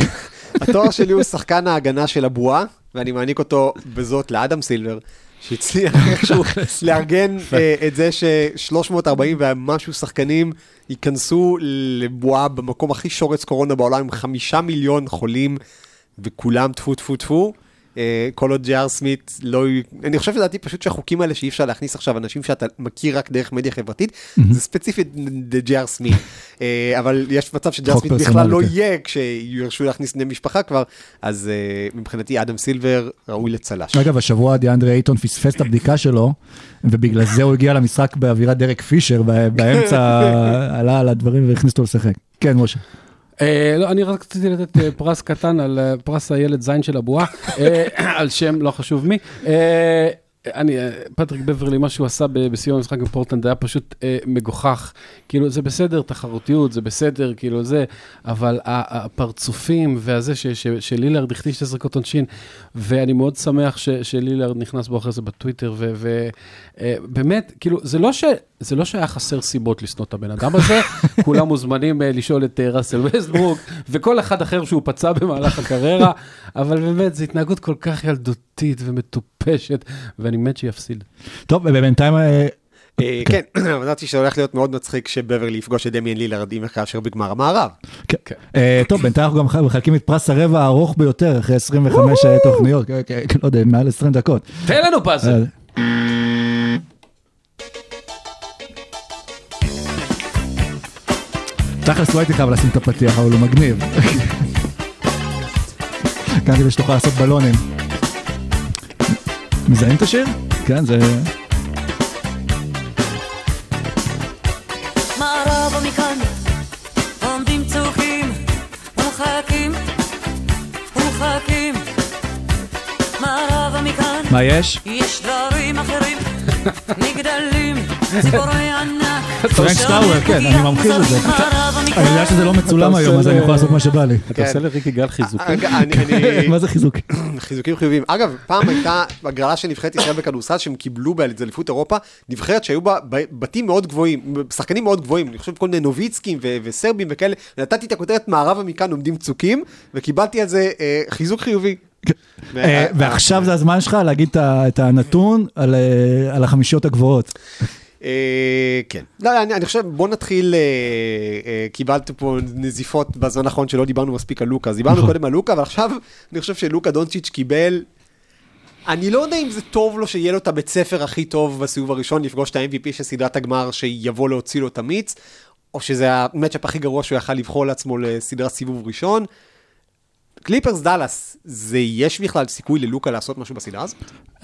התואר שלי הוא שחקן ההגנה של הבועה, ואני מעניק אותו בזאת לאדם סילבר, שהצליח *laughs* איכשהו *laughs* לארגן אה, את זה ש-340 ומשהו שחקנים ייכנסו לבועה במקום הכי שורץ קורונה בעולם, עם חמישה מיליון חולים, וכולם טפו טפו טפו. אה, כל עוד ג'י.אר סמית לא... אני חושב לדעתי פשוט שהחוקים האלה שאי אפשר להכניס עכשיו אנשים שאתה מכיר רק דרך מדיה חברתית, זה ספציפית לג'י.אר סמית. *laughs* אה, אבל יש מצב שג'י.אר סמית בכלל לא כן. יהיה כשירשו להכניס בני משפחה כבר, אז אה, מבחינתי אדם סילבר ראוי לצל"ש. אגב, השבוע דיאנדרה אייטון פספס את הבדיקה שלו, ובגלל זה הוא הגיע למשחק באווירת דרק פישר, באמצע *laughs* עלה על הדברים והכניס אותו לשחק. כן, משה. אה, לא, אני רק רציתי לתת אה, פרס קטן על אה, פרס הילד זין של הבועה, אה, *coughs* על שם לא חשוב מי. אה, אני, אה, פטריק בברלי, מה שהוא עשה בסיום המשחק בפורטלנד היה פשוט אה, מגוחך. כאילו, זה בסדר, תחרותיות, זה בסדר, כאילו זה, אבל הפרצופים והזה שלילארד החטיא שתי זריקות עונשין, ואני מאוד שמח שלילארד נכנס בו אחרי זה בטוויטר, ובאמת, כאילו, זה לא ש... זה לא שהיה חסר סיבות לשנוא את הבן אדם הזה, *laughs* כולם מוזמנים אה, לשאול את אה, ראסל ווסטברוק, וכל אחד אחר שהוא פצע במהלך הקריירה, אבל באמת, זו התנהגות כל כך ילדותית ומטופשת, ואני מת שיפסיד. טוב, ובינתיים, אה, כן, *clears throat* אמרתי שזה הולך להיות מאוד מצחיק שבברלי יפגוש את דמיאן לילארד אם וכאשר בגמר המערב. כן. אה, טוב, בינתיים אנחנו גם מחלקים את פרס הרבע הארוך ביותר, אחרי 25 תוכניות, כן, כן, לא יודע, מעל 20 דקות. תן לנו פאזל. תכלס לא הייתי חייב לשים את הפתיח, אבל הוא מגניב. כאן כדי שתוכל לעשות בלונים. מזהים את השיר? כן, זה... מה יש? יש דברים אחרים מגדלים ציפורי ענק פרנץ' טאוור, כן, אני ממחיש את זה. אני יודע שזה לא מצולם היום, אז אני יכול לעשות מה שבא לי. אתה כן. עושה לריקי גל חיזוק. אג- אני- אני- *laughs* מה זה חיזוק? *clears throat* חיזוקים חיוביים. אגב, פעם הייתה הגרלה של נבחרת ישראל בכדורסל שהם קיבלו באליפות אירופה, נבחרת שהיו בה בתים מאוד גבוהים, שחקנים מאוד גבוהים, אני חושב כל מיני נוביצקים וסרבים וכאלה, נתתי את הכותרת מערבה מכאן עומדים צוקים, וקיבלתי על זה אה, חיזוק חיובי. אה, ועכשיו זה הזמן שלך להגיד את הנתון על, אה, החמישיות הגבוהות. אה, כן. לא, אני, אני חושב, בוא נתחיל, אה, אה, קיבלת פה נזיפות בזמן האחרון שלא דיברנו מספיק על לוקה, אז דיברנו נכון. קודם על לוקה, אבל עכשיו אני חושב שלוקה דונצ'יץ' קיבל, אני לא יודע אם זה טוב לו שיהיה לו את הבית ספר הכי טוב בסיבוב הראשון, לפגוש את ה-MVP של סדרת הגמר, שיבוא להוציא לו את המיץ, או שזה המצ'אפ הכי גרוע שהוא יכל לבחור לעצמו לסדרת סיבוב ראשון. קליפרס דאלאס, זה יש בכלל סיכוי ללוקה לעשות משהו בסדרה הזאת?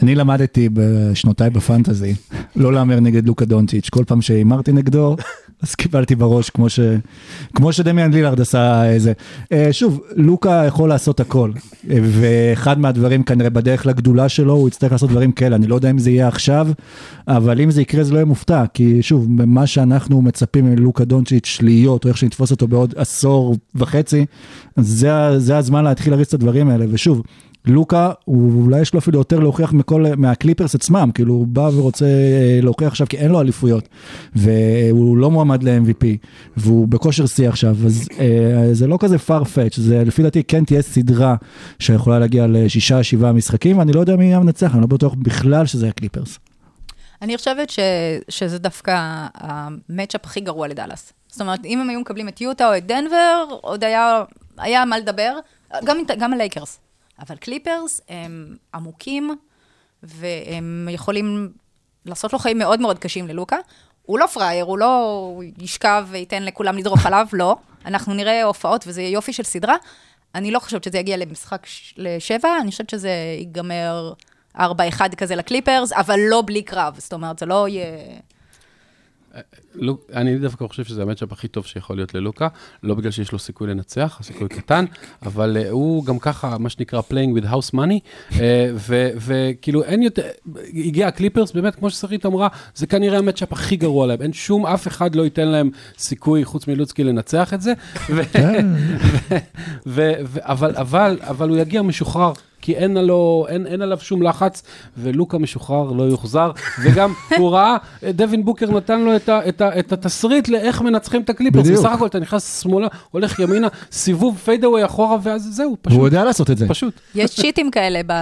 אני למדתי בשנותיי בפנטזי, לא להמר נגד לוקה דונצ'יץ', כל פעם שהימרתי נגדו, *laughs* אז קיבלתי בראש כמו, ש... כמו שדמיאן לילארד עשה איזה. אה, שוב, לוקה יכול לעשות הכל, אה, ואחד מהדברים כנראה בדרך לגדולה שלו, הוא יצטרך לעשות דברים כאלה, אני לא יודע אם זה יהיה עכשיו, אבל אם זה יקרה זה לא יהיה מופתע, כי שוב, מה שאנחנו מצפים מלוקה דונצ'יץ' להיות, או איך שנתפוס אותו בעוד עשור וחצי, זה, זה הזמן להתחיל להריץ את הדברים האלה, ושוב, לוקה, אולי יש לו אפילו יותר להוכיח מכל, מהקליפרס עצמם, כאילו הוא בא ורוצה אה, להוכיח עכשיו, כי אין לו אליפויות, והוא לא מועמד ל-MVP, והוא בכושר שיא עכשיו, אז אה, זה לא כזה farfetch, זה לפי דעתי כן תהיה סדרה שיכולה להגיע לשישה, שבעה משחקים, ואני לא יודע מי המנצח, אני לא בטוח בכלל שזה הקליפרס. אני חושבת ש, שזה דווקא המצ'אפ הכי גרוע לדאלאס. זאת אומרת, אם הם היו מקבלים את יוטה או את דנבר, עוד היה, היה מה לדבר, גם, גם הלייקרס. אבל קליפרס הם עמוקים, והם יכולים לעשות לו חיים מאוד מאוד קשים ללוקה. הוא לא פראייר, הוא לא, הוא ישכב וייתן לכולם לדרוך *laughs* עליו, לא. אנחנו נראה הופעות וזה יהיה יופי של סדרה. אני לא חושבת שזה יגיע למשחק ש- לשבע, אני חושבת שזה ייגמר 4-1 כזה לקליפרס, אבל לא בלי קרב. זאת אומרת, זה לא יהיה... לא, אני דווקא חושב שזה המצ'אפ הכי טוב שיכול להיות ללוקה, לא בגלל שיש לו סיכוי לנצח, הסיכוי קטן, אבל uh, הוא גם ככה, מה שנקרא playing with house money, uh, וכאילו אין יותר, הגיע הקליפרס, באמת, כמו ששרית אמרה, זה כנראה המצ'אפ הכי גרוע להם, אין שום, אף אחד לא ייתן להם סיכוי, חוץ מלוצקי, לנצח את זה, ו- ו- ו- ו- אבל, אבל, אבל הוא יגיע משוחרר. כי אין, עלו, אין, אין עליו שום לחץ, ולוקה משוחרר לא יוחזר, וגם *laughs* הוא ראה, דווין בוקר נתן לו את, ה, את, ה, את התסריט לאיך מנצחים את הקליפרס, בדיוק. בסך הכל אתה נכנס שמאלה, הולך ימינה, סיבוב פיידאווי אחורה, ואז זהו, פשוט, והוא יודע לעשות את זה. פשוט. יש צ'יטים כאלה *laughs* ב...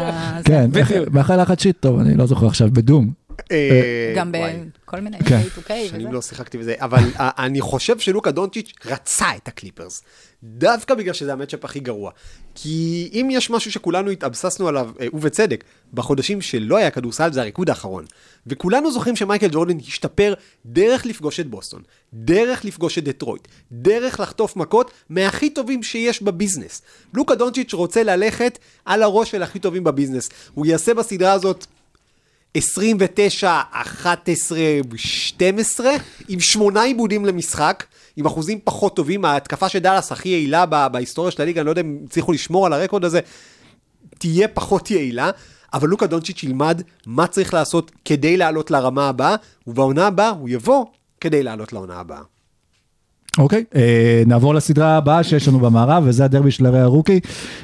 כן. מאחל לך שיט טוב, אני לא זוכר עכשיו, בדום. אה, גם בכל מיני כן. K2K וזה. שנים לא שיחקתי בזה, אבל אה, אני חושב שלוקה דונצ'יץ' רצה את הקליפרס. דווקא בגלל שזה המצ'אפ הכי גרוע. כי אם יש משהו שכולנו התאבססנו עליו, אה, ובצדק, בחודשים שלא היה כדורסל, זה הריקוד האחרון. וכולנו זוכרים שמייקל ג'ורדן השתפר דרך לפגוש את בוסטון, דרך לפגוש את דטרויט, דרך לחטוף מכות מהכי טובים שיש בביזנס. לוקה דונצ'יץ' רוצה ללכת על הראש של הכי טובים בביזנס. הוא יעשה בסדרה הזאת 29, 11, 12, עם שמונה עיבודים למשחק, עם אחוזים פחות טובים, ההתקפה של דאלאס הכי יעילה בה- בהיסטוריה של הליגה, אני לא יודע אם הצליחו לשמור על הרקורד הזה, תהיה פחות יעילה, אבל לוקה דונצ'יץ' ילמד מה צריך לעשות כדי לעלות לרמה הבאה, ובעונה הבאה הוא יבוא כדי לעלות לעונה הבאה. אוקיי, אה, נעבור לסדרה הבאה שיש לנו במערב, וזה הדרבי של הרי הרוקי.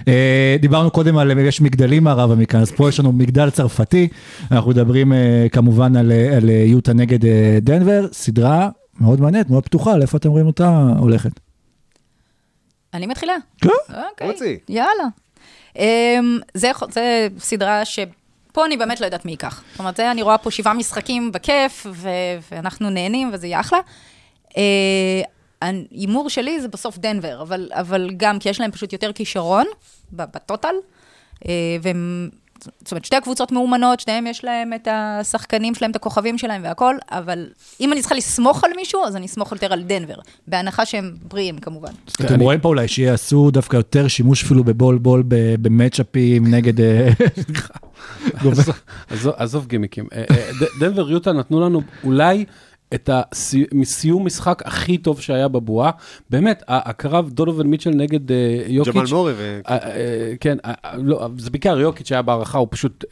אה, דיברנו קודם על, יש מגדלים מערבה מכאן, אז פה יש לנו מגדל צרפתי, אנחנו מדברים אה, כמובן על, אה, על אה, יוטה נגד אה, דנבר, סדרה מאוד מעניינת, מאוד פתוחה, לאיפה אתם רואים אותה הולכת? אני מתחילה. כן. אוקיי. רוצי. יאללה. אמ, זה, זה סדרה שפה אני באמת לא יודעת מי ייקח. זאת אומרת, זה, אני רואה פה שבעה משחקים בכיף, ו, ואנחנו נהנים, וזה יהיה אחלה. אה, ההימור שלי זה בסוף דנבר, אבל, אבל גם כי יש להם פשוט יותר כישרון ב- בטוטל, אה, והם... זאת אומרת, שתי הקבוצות מאומנות, שניהם יש להם את השחקנים שלהם, את הכוכבים שלהם והכל, אבל אם אני צריכה לסמוך על מישהו, אז אני אסמוך יותר על דנבר, בהנחה שהם בריאים כמובן. אתם רואים פה אולי שיעשו דווקא יותר שימוש אפילו בבול בול במצ'אפים נגד... אה, *laughs* עזוב- גימיקים. אה, דנבר יוטה נתנו לנו אולי את הסיום משחק הכי טוב שהיה בבועה. באמת, הקרב דונובל מיטשל נגד אה, יוקיץ'. ג'מאל מורי ו... אה, אה, כן, לא, זה בעיקר יוקיץ' שהיה בהערכה, הוא פשוט,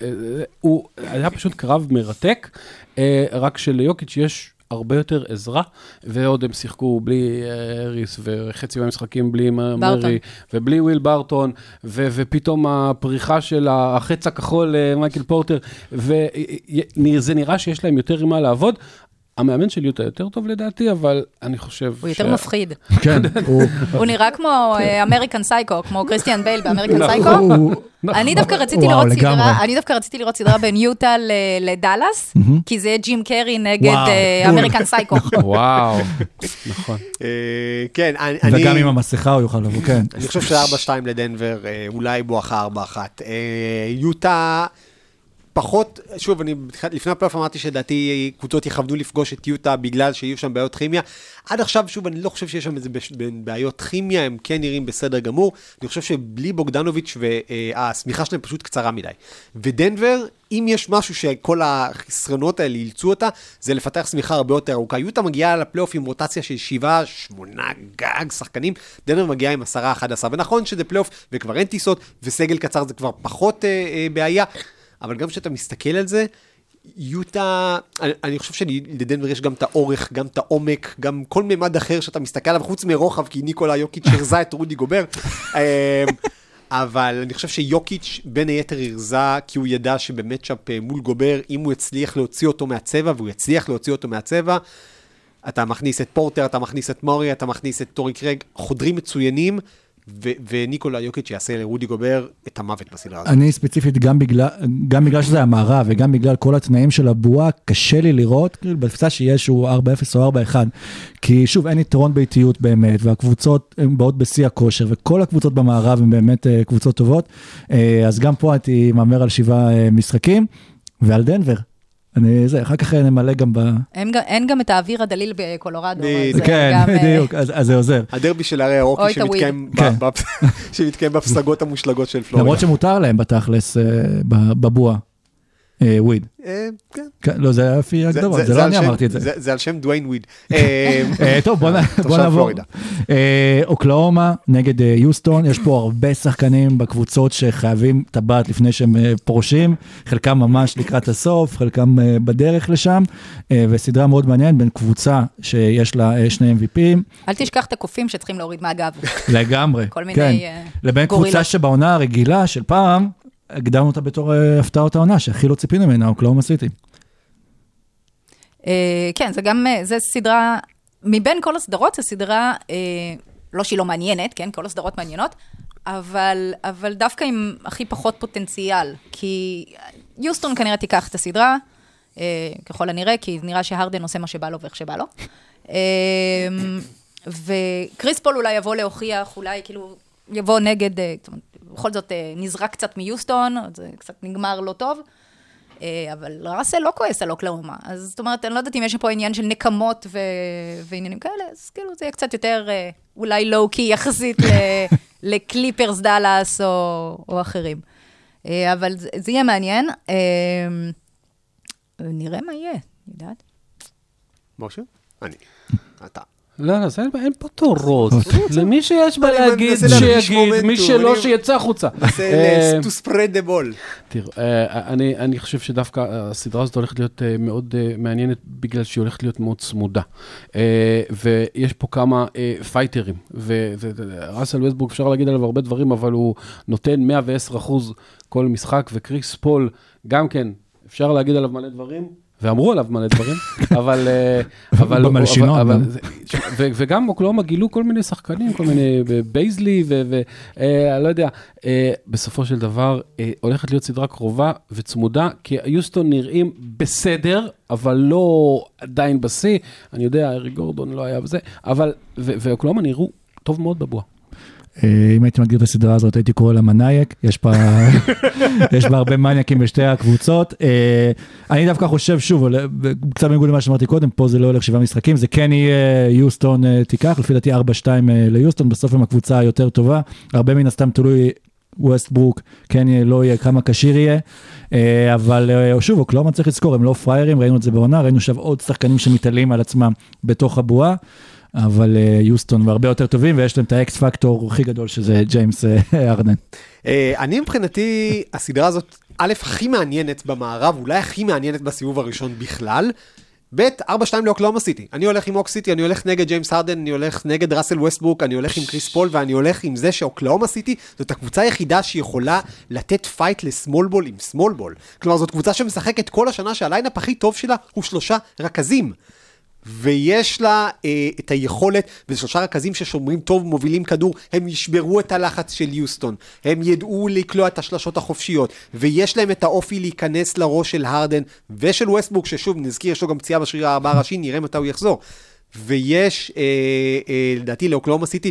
הוא היה פשוט קרב מרתק, רק שליוקיץ' יש הרבה יותר עזרה, ועוד הם שיחקו בלי האריס, וחצי מהמשחקים בלי ברטון. מארי, ובלי וויל ברטון, ו- ופתאום הפריחה של החץ הכחול, מייקל פורטר, וזה נראה שיש להם יותר עם מה לעבוד. המאמן של יוטה יותר טוב לדעתי, אבל אני חושב הוא יותר מפחיד. *laughs* כן, הוא... הוא נראה כמו American Psycho, כמו קריסטיאן בייל ב American Psycho. הוא- אני דווקא רציתי לראות. סדרה, אני דווקא רציתי לראות סדרה בין יוטה לדאלאס, כי זה ג'ים קרי נגד וואו, אה. American *laughs* Psycho. וואו, נכון. אה, כן, אני... וגם עם המסכה הוא יוכל לבוא, כן. אני חושב ש-4-2 לדנבר, אה, אולי בואכה 4-1. אה, יוטה פחות, שוב, אני לפני הפלייאוף אמרתי שלדעתי קבוצות יכבדו לפגוש את יוטה בגלל שיהיו שם בעיות כימיה. עד עכשיו, שוב, אני לא חושב שיש שם איזה בעיות כימיה, הם כן נראים בסדר גמור. אני חושב שבלי בוגדנוביץ' השמיכה שלהם פשוט קצרה מדי. ודנבר, אם יש משהו שכל החסרונות האלה אילצו אותה, זה לפתח שמיכה הרבה יותר ארוכה. יוטה מגיעה לפלייאוף עם רוטציה של שבעה, שמונה גג שחקנים, דנבר מגיעה עם עשרה, אחד עשר. ונכון שזה פלייאוף וכבר אין טיסות, וסגל קצר זה כבר פחות אה, אה, בעיה, אבל גם כשאתה מסתכל על זה, יוטה, אני, אני חושב שלדנבר יש גם את האורך, גם את העומק, גם כל מימד אחר שאתה מסתכל עליו, חוץ מרוחב, כי ניקולה יוקיץ' הרזה את רודי גובר. *laughs* אמ, אבל אני חושב שיוקיץ' בין היתר הרזה, כי הוא ידע שבמצ'אפ אה, מול גובר, אם הוא יצליח להוציא אותו מהצבע, והוא יצליח להוציא אותו מהצבע, אתה מכניס את פורטר, אתה מכניס את מורי, אתה מכניס את טורי קרג, חודרים מצוינים, וניקולה יוקיץ' יעשה לרודי גובר את המוות בסדרה הזאת. אני ספציפית, גם בגלל, גם בגלל שזה המערב וגם בגלל כל התנאים של הבועה, קשה לי לראות, כאילו, בתפיסה שיש הוא 4-0 או 4-1. כי שוב, אין יתרון באיטיות באמת, והקבוצות הן באות בשיא הכושר, וכל הקבוצות במערב הן באמת אה, קבוצות טובות. אה, אז גם פה הייתי מהמר על שבעה אה, משחקים, ועל דנבר. אני, זה, אחר כך נמלא גם ב... אין, גם- אין גם את האוויר הדליל בקולורדו. אז בדיוק. זה כן, גם, אה, בדיוק, אז אז זה עוזר. הדרבי של הרי הרוקי שמתקיים ב- כן. ב- *laughs* שמתקיים בפסגות המושלגות של פלורידה. למרות שמותר להם בתכלס אה, ב- בבועה, וויד. אה, כן. כן, לא, זה היה לפי זה- הגדרות, זה- לא אני שם- אמרתי את זה. זה על שם דוויין וויד. אה, אה, טוב, בוא, נעבור. אה, אוקלאומה נגד אה, יוסטון, יש פה הרבה שחקנים בקבוצות שחייבים טבעת לפני שהם אה, פורשים, חלקם ממש לקראת הסוף, חלקם אה, בדרך לשם, אה, וסדרה מאוד מעניינת בין קבוצה שיש לה אה, שני MVPים, אל תשכח את הקופים שצריכים להוריד מהגב. לגמרי, כל מיני, כן, אה, לבין. קבוצה שבעונה הרגילה של פעם, הגדרנו אותה בתור אה, הפתעות העונה, שהכי לא ציפינו ממנה, אוקלאומה סיטי. אה, כן, זה גם, אה, זה סדרה, מבין כל הסדרות, זו סדרה, לא שהיא לא מעניינת, כן, כל הסדרות מעניינות, אבל, אבל דווקא עם הכי פחות פוטנציאל, כי יוסטון כנראה תיקח את הסדרה, ככל הנראה, כי נראה שהרדן עושה מה שבא לו ואיך שבא לו. וקריס פול אולי יבוא להוכיח, אולי כאילו יבוא נגד, זאת אומרת, בכל זאת אה, נזרק קצת מיוסטון, זה קצת נגמר לא טוב. אה, אבל ראסל לא כועס על אוקלאומה. אז זאת אומרת, אני לא יודעת אם יש פה עניין של נקמות ו... ועניינים כאלה, אז כאילו זה יהיה קצת יותר אה, אולי לואו-קי יחסית ל... *laughs* לקליפרס דאלאס או, או אחרים. אבל זה, זה יהיה מעניין. אה, נראה מה יהיה, יודעת? משה? אני. אתה. לא, לא, זה אין- אין פה תורות. למי שיש מה להגיד, שיגיד, מי שלא, שיצא החוצה. זה *laughs* אה, to spread the ball. תראו, אה, אני, אני חושב שדווקא הסדרה הזאת הולכת להיות אה, מאוד מעניינת בגלל שהיא הולכת להיות מאוד צמודה. ויש פה כמה פייטרים, וראסל ווסטברוק אפשר להגיד עליו הרבה דברים, אבל הוא נותן 110 אחוז כל משחק, וקריס פול גם כן, אפשר להגיד עליו מלא דברים. ואמרו עליו מלא דברים, *laughs* אבל... אה, אבל אבל- גם. אבל זה- ו- וגם אוקלהומה גילו כל מיני שחקנים, כל מיני אה, בייזלי, ואני לא יודע, אה, בסופו של דבר אה, הולכת להיות סדרה קרובה וצמודה, כי יוסטון נראים בסדר, אבל לא עדיין בשיא. אני יודע, אריק גורדון לא היה בזה, אבל, ואוקלהומה נראו טוב מאוד בבועה. אה, אם הייתי מגדיר את הסדרה הזאת, הייתי קורא לה מנייק, יש בה, *laughs* יש בה הרבה מנייקים בשתי הקבוצות. אה, אני דווקא חושב, שוב, קצת בניגוד למה שאמרתי קודם, פה זה לא הולך שבעה משחקים, זה כן יהיה יוסטון אה, תיקח, לפי דעתי 4-2 אה, ליוסטון, בסוף הם הקבוצה היותר טובה, הרבה מן הסתם תלוי. ווסטברוק, כן יהיה, לא יהיה, כמה כשיר יהיה, אבל שוב, אוקלהומה צריך לזכור, הם לא פראיירים, ראינו את זה בעונה, ראינו עכשיו עוד שחקנים שמתעלים על עצמם בתוך הבועה, אבל אה, יוסטון הרבה יותר טובים, ויש להם את ה X factor הכי גדול שזה ג'יימס אה, *laughs* הרדן. אה, אני מבחינתי, הסדרה הזאת, א', הכי מעניינת במערב, אולי הכי מעניינת בסיבוב הראשון בכלל. ב', 4-2 לאוקלהומה סיטי. אני הולך עם אוק סיטי, אני הולך נגד ג'יימס הרדן, אני הולך נגד ראסל ווסטברוק, אני הולך עם קריס פול, ואני הולך עם זה שאוקלהומה סיטי זאת הקבוצה היחידה שיכולה לתת פייט ל small ball עם small ball. כלומר, זאת קבוצה שמשחקת כל השנה שה lineup הכי טוב שלה הוא שלושה רכזים. ויש לה אה, את היכולת, וזה שלושה רכזים ששומרים טוב, מובילים כדור, הם ישברו את הלחץ של יוסטון, הם ידעו לקלוע את השלשות החופשיות, ויש להם את האופי להיכנס לראש של הרדן ושל ווסטברוק, ששוב, נזכיר, יש לו גם פציעה בשריר הארבע הראשי, נראה מתי הוא יחזור. ויש, אה, אה, לדעתי, לאוקלהומה סיטי,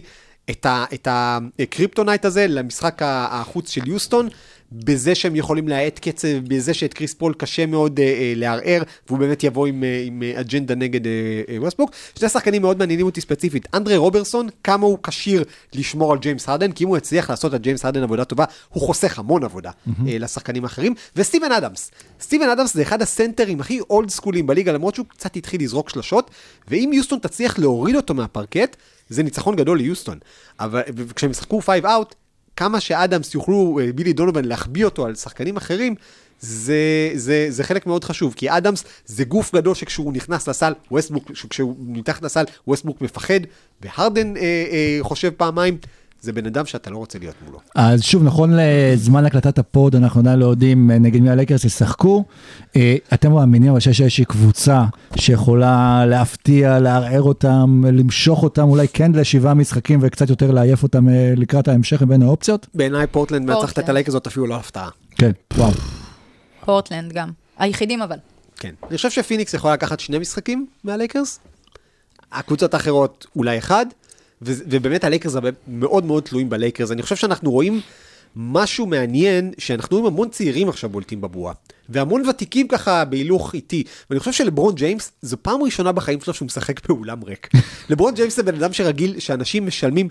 את, הקריפטונייט הזה למשחק החוץ של יוסטון, בזה שהם יכולים להאט קצב, בזה שאת קריס פול קשה מאוד אה, אה, לערער, והוא באמת יבוא עם, אה, עם אה, אג'נדה נגד אה, אה, ווסטברוק. שני שחקנים מאוד מעניינים אותי ספציפית. אנדרי רוברסון, כמה הוא כשיר לשמור על ג'יימס הרדן, כי אם הוא יצליח לעשות על ג'יימס הרדן עבודה טובה, הוא חוסך המון עבודה mm-hmm. אה, לשחקנים האחרים. וסטיבן אדמס. סטיבן אדמס זה אחד הסנטרים הכי old school ים בליגה, למרות שהוא קצת התחיל לזרוק שלשות, ואם יוסטון תצליח להוריד אותו מהפרקט, זה ניצחון גדול ליוסטון. אבל כשהם ישחקו 5 out, כמה שאדמס יוכלו, אה, בילי דונובן, להחביא אותו על שחקנים אחרים, זה, זה, זה חלק מאוד חשוב, כי אדמס זה גוף גדול שכשהוא נכנס לסל, ווסטברוק, כשהוא מתחת לסל, ווסטברוק מפחד, והרדן אה, אה, חושב פעמיים, זה בן אדם שאתה לא רוצה להיות מולו. אז שוב, נכון לזמן הקלטת ה pod, אנחנו עדיין לא יודעים אה, נגד מי הלייקרס ישחקו. אה, אתם מאמינים אבל שיש איזושהי קבוצה שיכולה להפתיע, לערער אותם, למשוך אותם, אולי כן לשבעה משחקים וקצת יותר לעייף אותם אה, לקראת ההמשך מבין האופציות? בעיניי פורטלנד מנצחת את. הלייקרס זאת אפילו לא הפתעה. כן, וואו. פורטלנד גם. היחידים אבל. כן. אני חושב שפיניקס יכולה לקחת שני משחקים מהלייקרס. הקבוצות האחרות אולי אחד, ובאמת הלייקרס מאוד מאוד תלויים בלייקרס. אני חושב שאנחנו רואים משהו מעניין, שאנחנו רואים המון צעירים עכשיו בולטים בבועה. והמון ותיקים ככה בהילוך איטי. ואני חושב שלברון ג'יימס, זו פעם ראשונה בחיים שלו שהוא משחק באולם ריק. *laughs* לברון ג'יימס זה בן אדם שרגיל שאנשים משלמים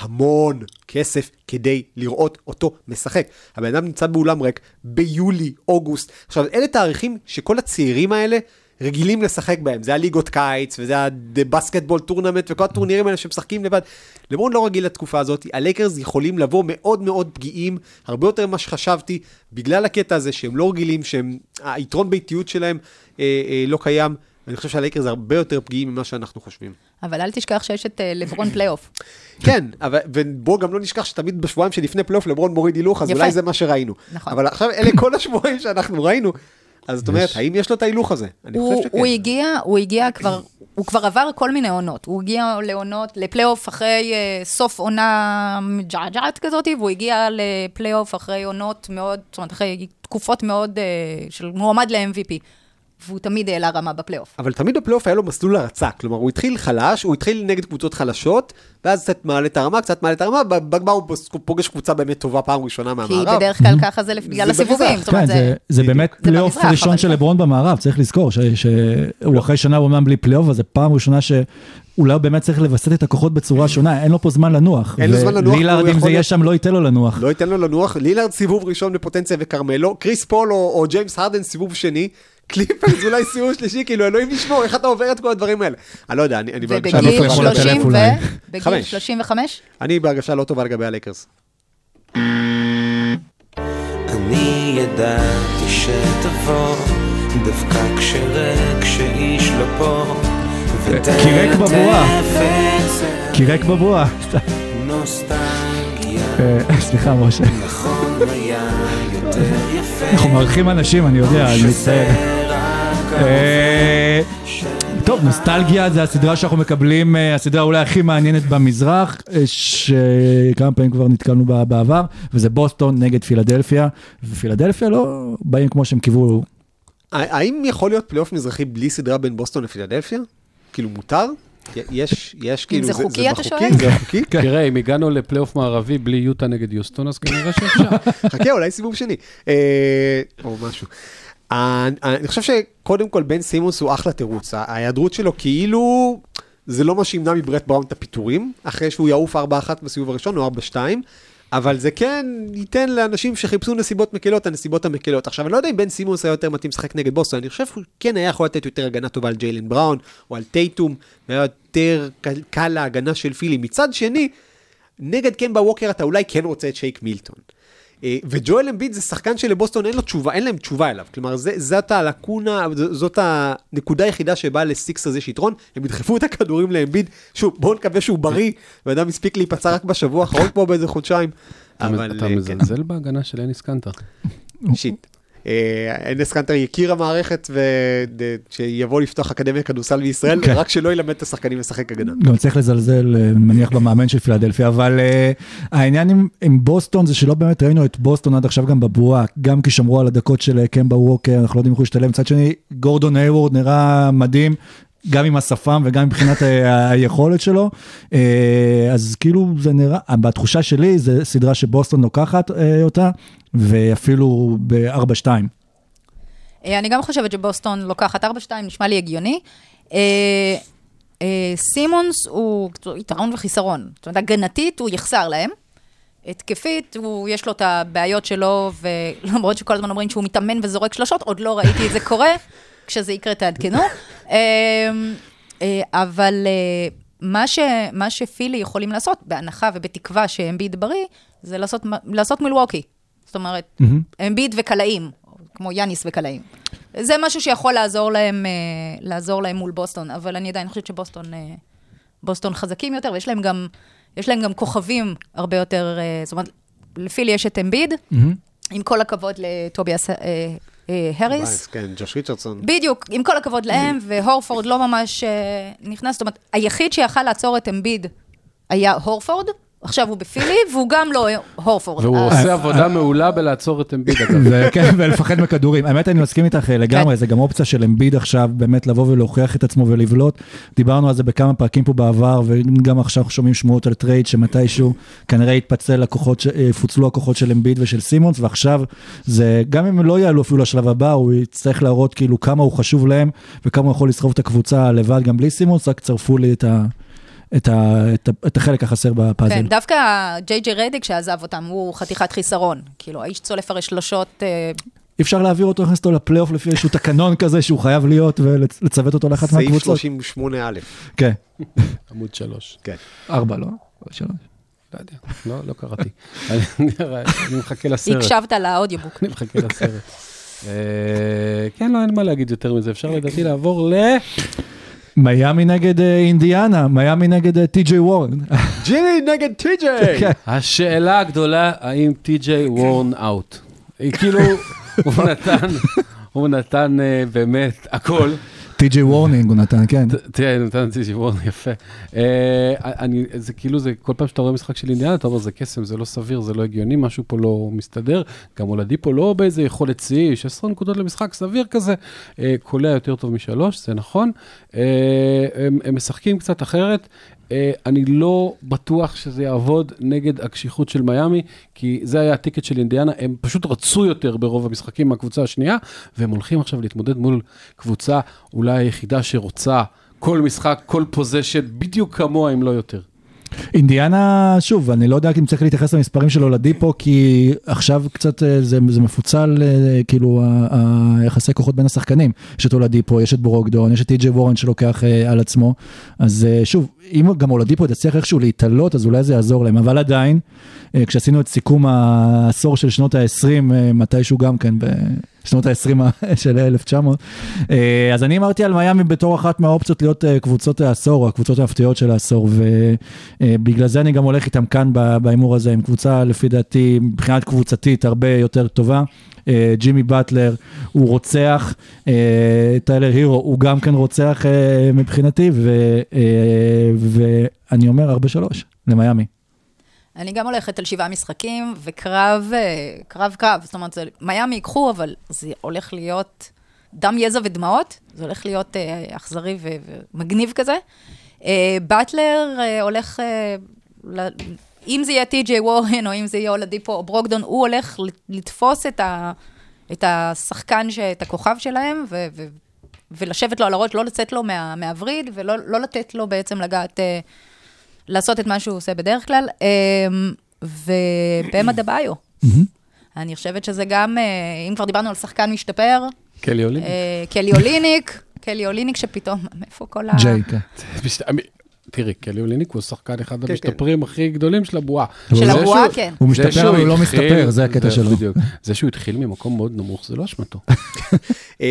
המון כסף כדי לראות אותו משחק. הבן אדם נמצא באולם ריק ביולי, אוגוסט. עכשיו, אלה תאריכים שכל הצעירים האלה רגילים לשחק בהם. זה הליגות קיץ, וזה ה basketball tournament, וכל הטורנירים האלה שמשחקים לבד. לברון לא רגיל לתקופה הזאת, הלייקרס יכולים לבוא מאוד מאוד פגיעים, הרבה יותר ממה שחשבתי, בגלל הקטע הזה שהם לא רגילים, שהיתרון ביתיות שלהם אה, אה, לא קיים. אני חושב שהלייקרס הרבה יותר פגיעים ממה שאנחנו חושבים. אבל אל תשכח שיש את אה, לברון פלייאוף. כן, אבל, ובוא גם לא נשכח שתמיד בשבועיים שלפני פלייאוף לברון מוריד הילוך, אז יפה. אולי זה מה שראינו. נכון. אבל עכשיו אלה כל השבועיים שאנחנו ראינו, אז זאת אומרת, האם יש לו את ההילוך הזה? אני הוא, חושב שכן. הוא הגיע, הוא הגיע כבר, הוא כבר עבר כל מיני עונות. הוא הגיע לעונות, לפלייאוף אחרי אה, סוף עונה מג'עג'עת כזאת, והוא הגיע לפלייאוף אחרי עונות מאוד, זאת אומרת, אחרי תקופות מאוד אה, של מועמד ל-MVP. והוא תמיד העלה רמה בפלייאוף. אבל תמיד בפלייאוף היה לו מסלול הרצה, כלומר הוא התחיל חלש, הוא התחיל נגד קבוצות חלשות, ואז קצת מעלה את הרמה, קצת מעלה את הרמה, בגמר הוא פוגש קבוצה באמת טובה פעם ראשונה כי מהמערב. בדרך כלל ככה זה בגלל הסיבובים. כן, זה, זה באמת פלייאוף ראשון של לברון במערב, צריך לזכור ש- שהוא אחרי שנה אומנם בלי פלייאוף, אז זו פעם ראשונה שאולי הוא באמת צריך לווסת את הכוחות בצורה שונה, אין לו פה זמן לנוח. אין לו זמן לנוח, לילארד, אם זה יהיה שם, לא ייתן לו לנוח. לא ייתן לו לנוח, לילארד סיבוב ראשון בפוטנציה וכרמלו, קריס פול או, או ג'יימס הרדן סיבוב שני, קליפרס אולי סיבוב שלישי, כאילו אלוהים ישמור, איך אתה עובר את כל הדברים האלה? אני לא יודע, אני, אני בהרגשה לא ובגיל טובה. יכול לטלף 30 ו... אולי. בגיל חמש. 35? אני בהרגשה לא טובה לגבי הלייקרס. אני ידעתי שתבוא, דווקא כשריק שאיש לא פה. כי ריק בבועה. כי ריק בבועה. נוסטלגיה, אה, סליחה, משה. אנחנו מארחים אנשים, אני יודע, אני מצטער. אה, טוב, נוסטלגיה זה הסדרה שאנחנו מקבלים, אה, הסדרה אולי הכי מעניינת במזרח, אה, שכמה פעמים כבר נתקלנו בה בעבר, וזה בוסטון נגד פילדלפיה, ופילדלפיה לא באים כמו שהם קיוו. האם יכול להיות פלייאוף מזרחי בלי סדרה בין בוסטון לפילדלפיה? כאילו מותר? יש, יש כאילו, זה חוקי, אתה? שואל? זה חוקי? תראה, אם הגענו לפלייאוף מערבי בלי יוטה נגד יוסטון, אז כנראה שאפשר. *laughs* חכה, אולי סיבוב שני. אה, או משהו. אה, אני חושב שקודם כל בן סימונס הוא אחלה תירוץ. ההיעדרות שלו כאילו, זה לא מה שימנע מברט בראון את הפיטורים, אחרי שהוא יעוף 4-1 בסיבוב הראשון או 4-2. אבל זה כן ייתן לאנשים שחיפשו נסיבות מקלות, הנסיבות המקלות. עכשיו, אני לא יודע אם בן סימונס היה יותר מתאים לשחק נגד בוסטון, אני חושב שהוא כן היה יכול לתת יותר הגנה טובה על ג'יילן בראון, או על טייטום, והיה יותר קל, קל להגנה של פילי. מצד שני, נגד קמבה ווקר אתה אולי כן רוצה את שייק מילטון. אה, וג'ואל אמביד זה שחקן שלבוסטון אין לו תשובה, אין להם תשובה אליו. כלומר, זה, זאת הלקונה, זאת הנקודה היחידה שבה לסיקס הזה יש יתרון, הם ידחפו את הכדורים לאמביד. שוב, בואו נקווה שהוא בריא, ואדם הספיק להיפצע רק בשבוע האחרון פה באיזה חודשיים. אבל אתה אה, כן, מזלזל בהגנה של אניס קנטר. שיט. אה, אנס קנטר יכיר המערכת ושיבוא לפתוח אקדמיה כדורסל בישראל, כן. רק שלא ילמד את השחקנים לשחק הגנה. גם צריך לזלזל, אה, מניח, במאמן של פילדלפיה, אבל uh, העניין עם, עם בוסטון זה שלא באמת ראינו את בוסטון עד עכשיו גם בבועה, גם כי שמרו על הדקות של אה, קמבה ווקר, אנחנו לא יודעים איך הוא ישתלם. מצד שני, גורדון היוורד נראה מדהים. גם עם השפם וגם מבחינת היכולת שלו, אה, אז כאילו זה נראה, בתחושה שלי זה סדרה שבוסטון לוקחת אה, אותה, ואפילו ב-4-2. אה, אני גם חושבת שבוסטון לוקחת 4-2, נשמע לי הגיוני. אה, אה, סימונס הוא יתרון וחיסרון. זאת אומרת, הגנתית הוא יחסר להם. התקפית, הוא, יש לו את הבעיות שלו, ולמרות שכל הזמן אומרים שהוא מתאמן וזורק שלשות, עוד לא ראיתי את זה קורה. *laughs* כשזה יקרה תעדכנו. אבל מה, ש, מה שפילי יכולים לעשות, בהנחה ובתקווה שאמביד בריא, זה לעשות, לעשות מילווקי. זאת אומרת, אמביד וקלעים, כמו יאניס וקלעים. זה משהו שיכול לעזור להם, אה, לעזור להם מול בוסטון, אבל אני עדיין חושבת שבוסטון אה, בוסטון חזקים יותר, ויש להם גם יש להם גם כוכבים הרבה יותר, אה, זאת אומרת, לפילי יש את אמביד, מהמם. עם כל הכבוד לטוביאס הריס. כן, ג'וש ריצ'רדסון. בדיוק, עם כל הכבוד להם, והורפורד לא ממש נכנס, זאת אומרת, היחיד שיכל לעצור את אמביד היה הורפורד, עכשיו הוא בפילי, והוא גם לא הורפורד. והוא אז- עושה עבודה מעולה בלעצור את אמביד, אגב. כן, ולפחד מכדורים. האמת, אני מסכים איתך אה, לגמרי, כן. זה גם אופציה של אמביד עכשיו, באמת לבוא ולהוכיח את עצמו ולבלוט. דיברנו על זה בכמה פרקים פה בעבר, וגם עכשיו אנחנו שומעים שמועות על trade שמתישהו כנראה יתפצל הכוחות, ש- אה, יפוצלו הכוחות של אמביד ושל סימונס, ועכשיו זה, גם אם לא יעלו אפילו לשלב הבא, הוא יצטרך להראות כאילו כמה הוא חשוב להם, וכמה הוא יכול לסחוב את הקבוצה לבד גם בלי סימונס, רק צרפו לי את ה... את, ה, את, ה, את החלק החסר בפאזל. כן, דווקא ג'יי ג'יי רדיק שעזב אותם, הוא חתיכת חיסרון. כאילו, האיש צולף הרי שלושות, אה, אי אפשר להעביר אותו, להכניס אותו לפלייאוף לפי איזשהו תקנון כזה שהוא חייב להיות ולצוות אותו לאחת סעיף מהקבוצות. 38א. כן. *laughs* עמוד שלוש. כן. ארבע, לא? שלוש. לא יודע, לא- לא קראתי. *laughs* אני אני מחכה לסרט. הקשבת לאודיובוק. אני מחכה לסרט. אה, כן, לא, אין מה להגיד יותר מזה. אפשר לדעתי לעבור ל... מיאמי נגד אה, אינדיאנה, מיאמי נגד אה, טי.ג'יי וורן. ג'ימי נגד טי.ג'יי! *laughs* כן. השאלה הגדולה, האם טי.ג'יי וורן out? כאילו, הוא *laughs* נתן, הוא נתן אה, באמת הכל. טי.ג'יי וורנינג הוא נתן, כן. תראה, נתן טי.ג'יי וורן, יפה. אה, אני, זה כאילו, זה כל פעם שאתה רואה משחק של אינדיאנה, אתה אומר, זה קסם, זה לא סביר, זה לא הגיוני, משהו פה לא מסתדר. גם הולדי פה לא באיזה יכולת שיא, 16 נקודות למשחק, סביר כזה. אה, קולע יותר טוב משלוש, זה נכון. אה, הם משחקים קצת אחרת. אה, אני לא בטוח שזה יעבוד נגד הקשיחות של מיאמי, כי זה היה הטיקט של אינדיאנה, הם פשוט רצו יותר ברוב המשחקים מהקבוצה השנייה, והם הולכים עכשיו להתמודד מול קבוצה אולי היחידה שרוצה כל משחק, כל פוזיישן, בדיוק כמוה, אם לא יותר. אינדיאנה, שוב, אני לא יודע אם צריך להתייחס למספרים של אולדיפו, כי עכשיו קצת אה, זה, זה מפוצל, אה, כאילו, היחסי כוחות בין השחקנים. יש את אולדיפו, יש את ברוקדון, יש את טי.ג'יי וורן שלוקח אה, על עצמו. אז אה, שוב, אם גם אולדיפו תצליח איכשהו להתעלות, אז אולי זה יעזור להם. אבל עדיין, אה, כשעשינו את סיכום העשור של שנות ה-20, מתישהו גם כן, בשנות ה-20 *laughs* של 1900, אה, אז אני אמרתי על מיאמי בתור אחת מהאופציות להיות אה, קבוצות העשור, הקבוצות ההפתיעות של העשור, ובגלל זה אני גם הולך איתם כאן בהימור הזה, עם קבוצה לפי דעתי, מבחינת קבוצתית, הרבה יותר טובה. אה, ג'ימי באטלר הוא רוצח, אה, טיילר הירו הוא גם כן רוצח אה, מבחינתי, אה, ואני אומר 4-3 למיאמי. אני גם הולכת על שבעה משחקים, וקרב, אה, קרב קרב, זאת אומרת, זה- מיאמי ייקחו, אבל זה הולך להיות דם, יזע ודמעות, זה הולך להיות אה, אכזרי ו- ומגניב כזה. אה, באטלר אה, הולך, אה, ל- אם זה יהיה טי.ג'יי וורן, או אם זה יהיה אולדיפו או ברוקדון, הוא הולך לתפוס את, ה, את השחקן, ש, את הכוכב שלהם, ו, ו, ולשבת לו על הראש, לא לצאת לו מה, מהווריד, ולא לא לתת לו בעצם לגעת... אה, לעשות את מה שהוא עושה בדרך כלל. אמ, ובמה דה ביו. אני חושבת שזה גם, אה, אם כבר דיברנו על שחקן משתפר, קלי אולין? אה, קלי אוליניק, קלי אוליניק שפתאום, מאיפה כל ה... ג'יי, כן. *laughs* תראי, קלי אוליניק הוא שחקן אחד כן. המשתפרים הכי גדולים של הבועה. של הבועה, שהוא- כן. הוא משתפר, אבל הוא לא מסתפר, זה הקטע שלו. בדיוק. זה שהוא התחיל ממקום מאוד נמוך, זה לא אשמתו. *laughs* אה,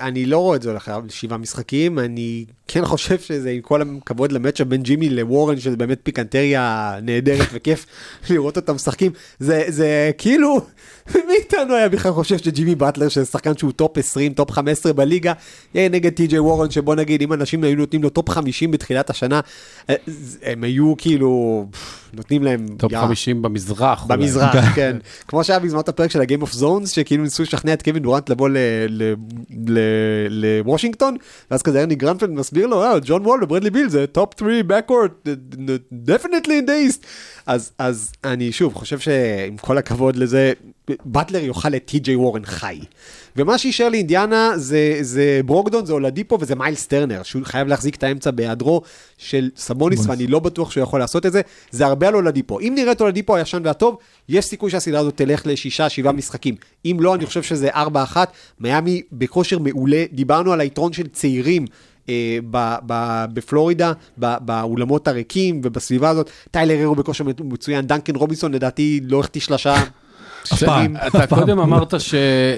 אני לא רואה את זה הולך שבעה משחקים, אני כן חושב שזה עם כל הכבוד למצ'אפ בין ג'ימי לוורן, שזה באמת פיקנטריה נהדרת וכיף *laughs* לראות אותם משחקים. זה, זה כאילו, מי איתנו היה בכלל חושב שג'ימי באטלר, שזה שחקן שהוא top 20, top 15 בליגה, יהיה נגד טי.ג'יי וורן, שבוא נגיד, אם אנשים היו נותנים לו top 50 בתחילת השנה, אה, הם היו כאילו, נותנים להם... top יא. 50 במזרח. במזרח, *laughs* כן. כמו שהיה את הפרק של ה-game of zones, שכאילו ניסו לשכנע את קווין דורנט לבוא לוושינגטון, ואז כזה ארני גרנפלד מסביר לו, אה, ג'ון וול וברדלי ביל זה top 3 backcourt, definitely in the east. אז, אז אני שוב חושב שעם כל הכבוד לזה, באטלר יאכל את טי.ג'יי וורן חי. ומה שישאר לאינדיאנה זה, זה ברוקדון, זה אולדיפו וזה מיילס טרנר, שהוא חייב להחזיק את האמצע בהיעדרו של סבוניס, ואני לא בטוח שהוא יכול לעשות את זה. זה הרבה על אולדיפו. אם נראה את אולדיפו הישן והטוב, יש סיכוי שהסדרה הזאת תלך לשישה, שבעה משחקים. אם לא, אני חושב שזה ארבע אחת. מיאמי בכושר מעולה, דיברנו על היתרון של צעירים. אה, ב- ב- בפלורידה, ב- באולמות הריקים ובסביבה הזאת, טיילר הרו בכושר מצוין, דנקן רובינסון לדעתי לא החטיא שלושה שנים. אתה קודם אמרת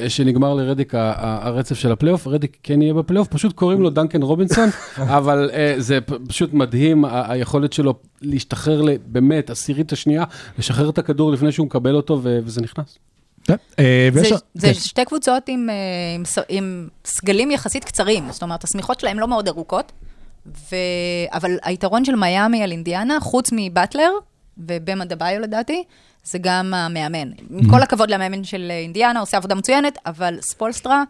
שנגמר לרדיק הרצף של הפלייאוף, רדיק כן יהיה בפלייאוף, פשוט קוראים לו דנקן רובינסון, *laughs* אבל אה, זה פשוט מדהים, היכולת שלו להשתחרר באמת, עשירית השנייה, לשחרר את הכדור לפני שהוא מקבל אותו, וזה נכנס. אה, זה, כן. שתי קבוצות עם, אה, עם סגלים יחסית קצרים, זאת אומרת, השמיכות שלהם לא מאוד ארוכות, ו... אבל היתרון של מיאמי על אינדיאנה, חוץ מבטלר ובאם אדבאיו לדעתי, זה גם המאמן. עם כל הכבוד למאמן של אה, אינדיאנה, עושה עבודה מצוינת, אבל ספולסטרה,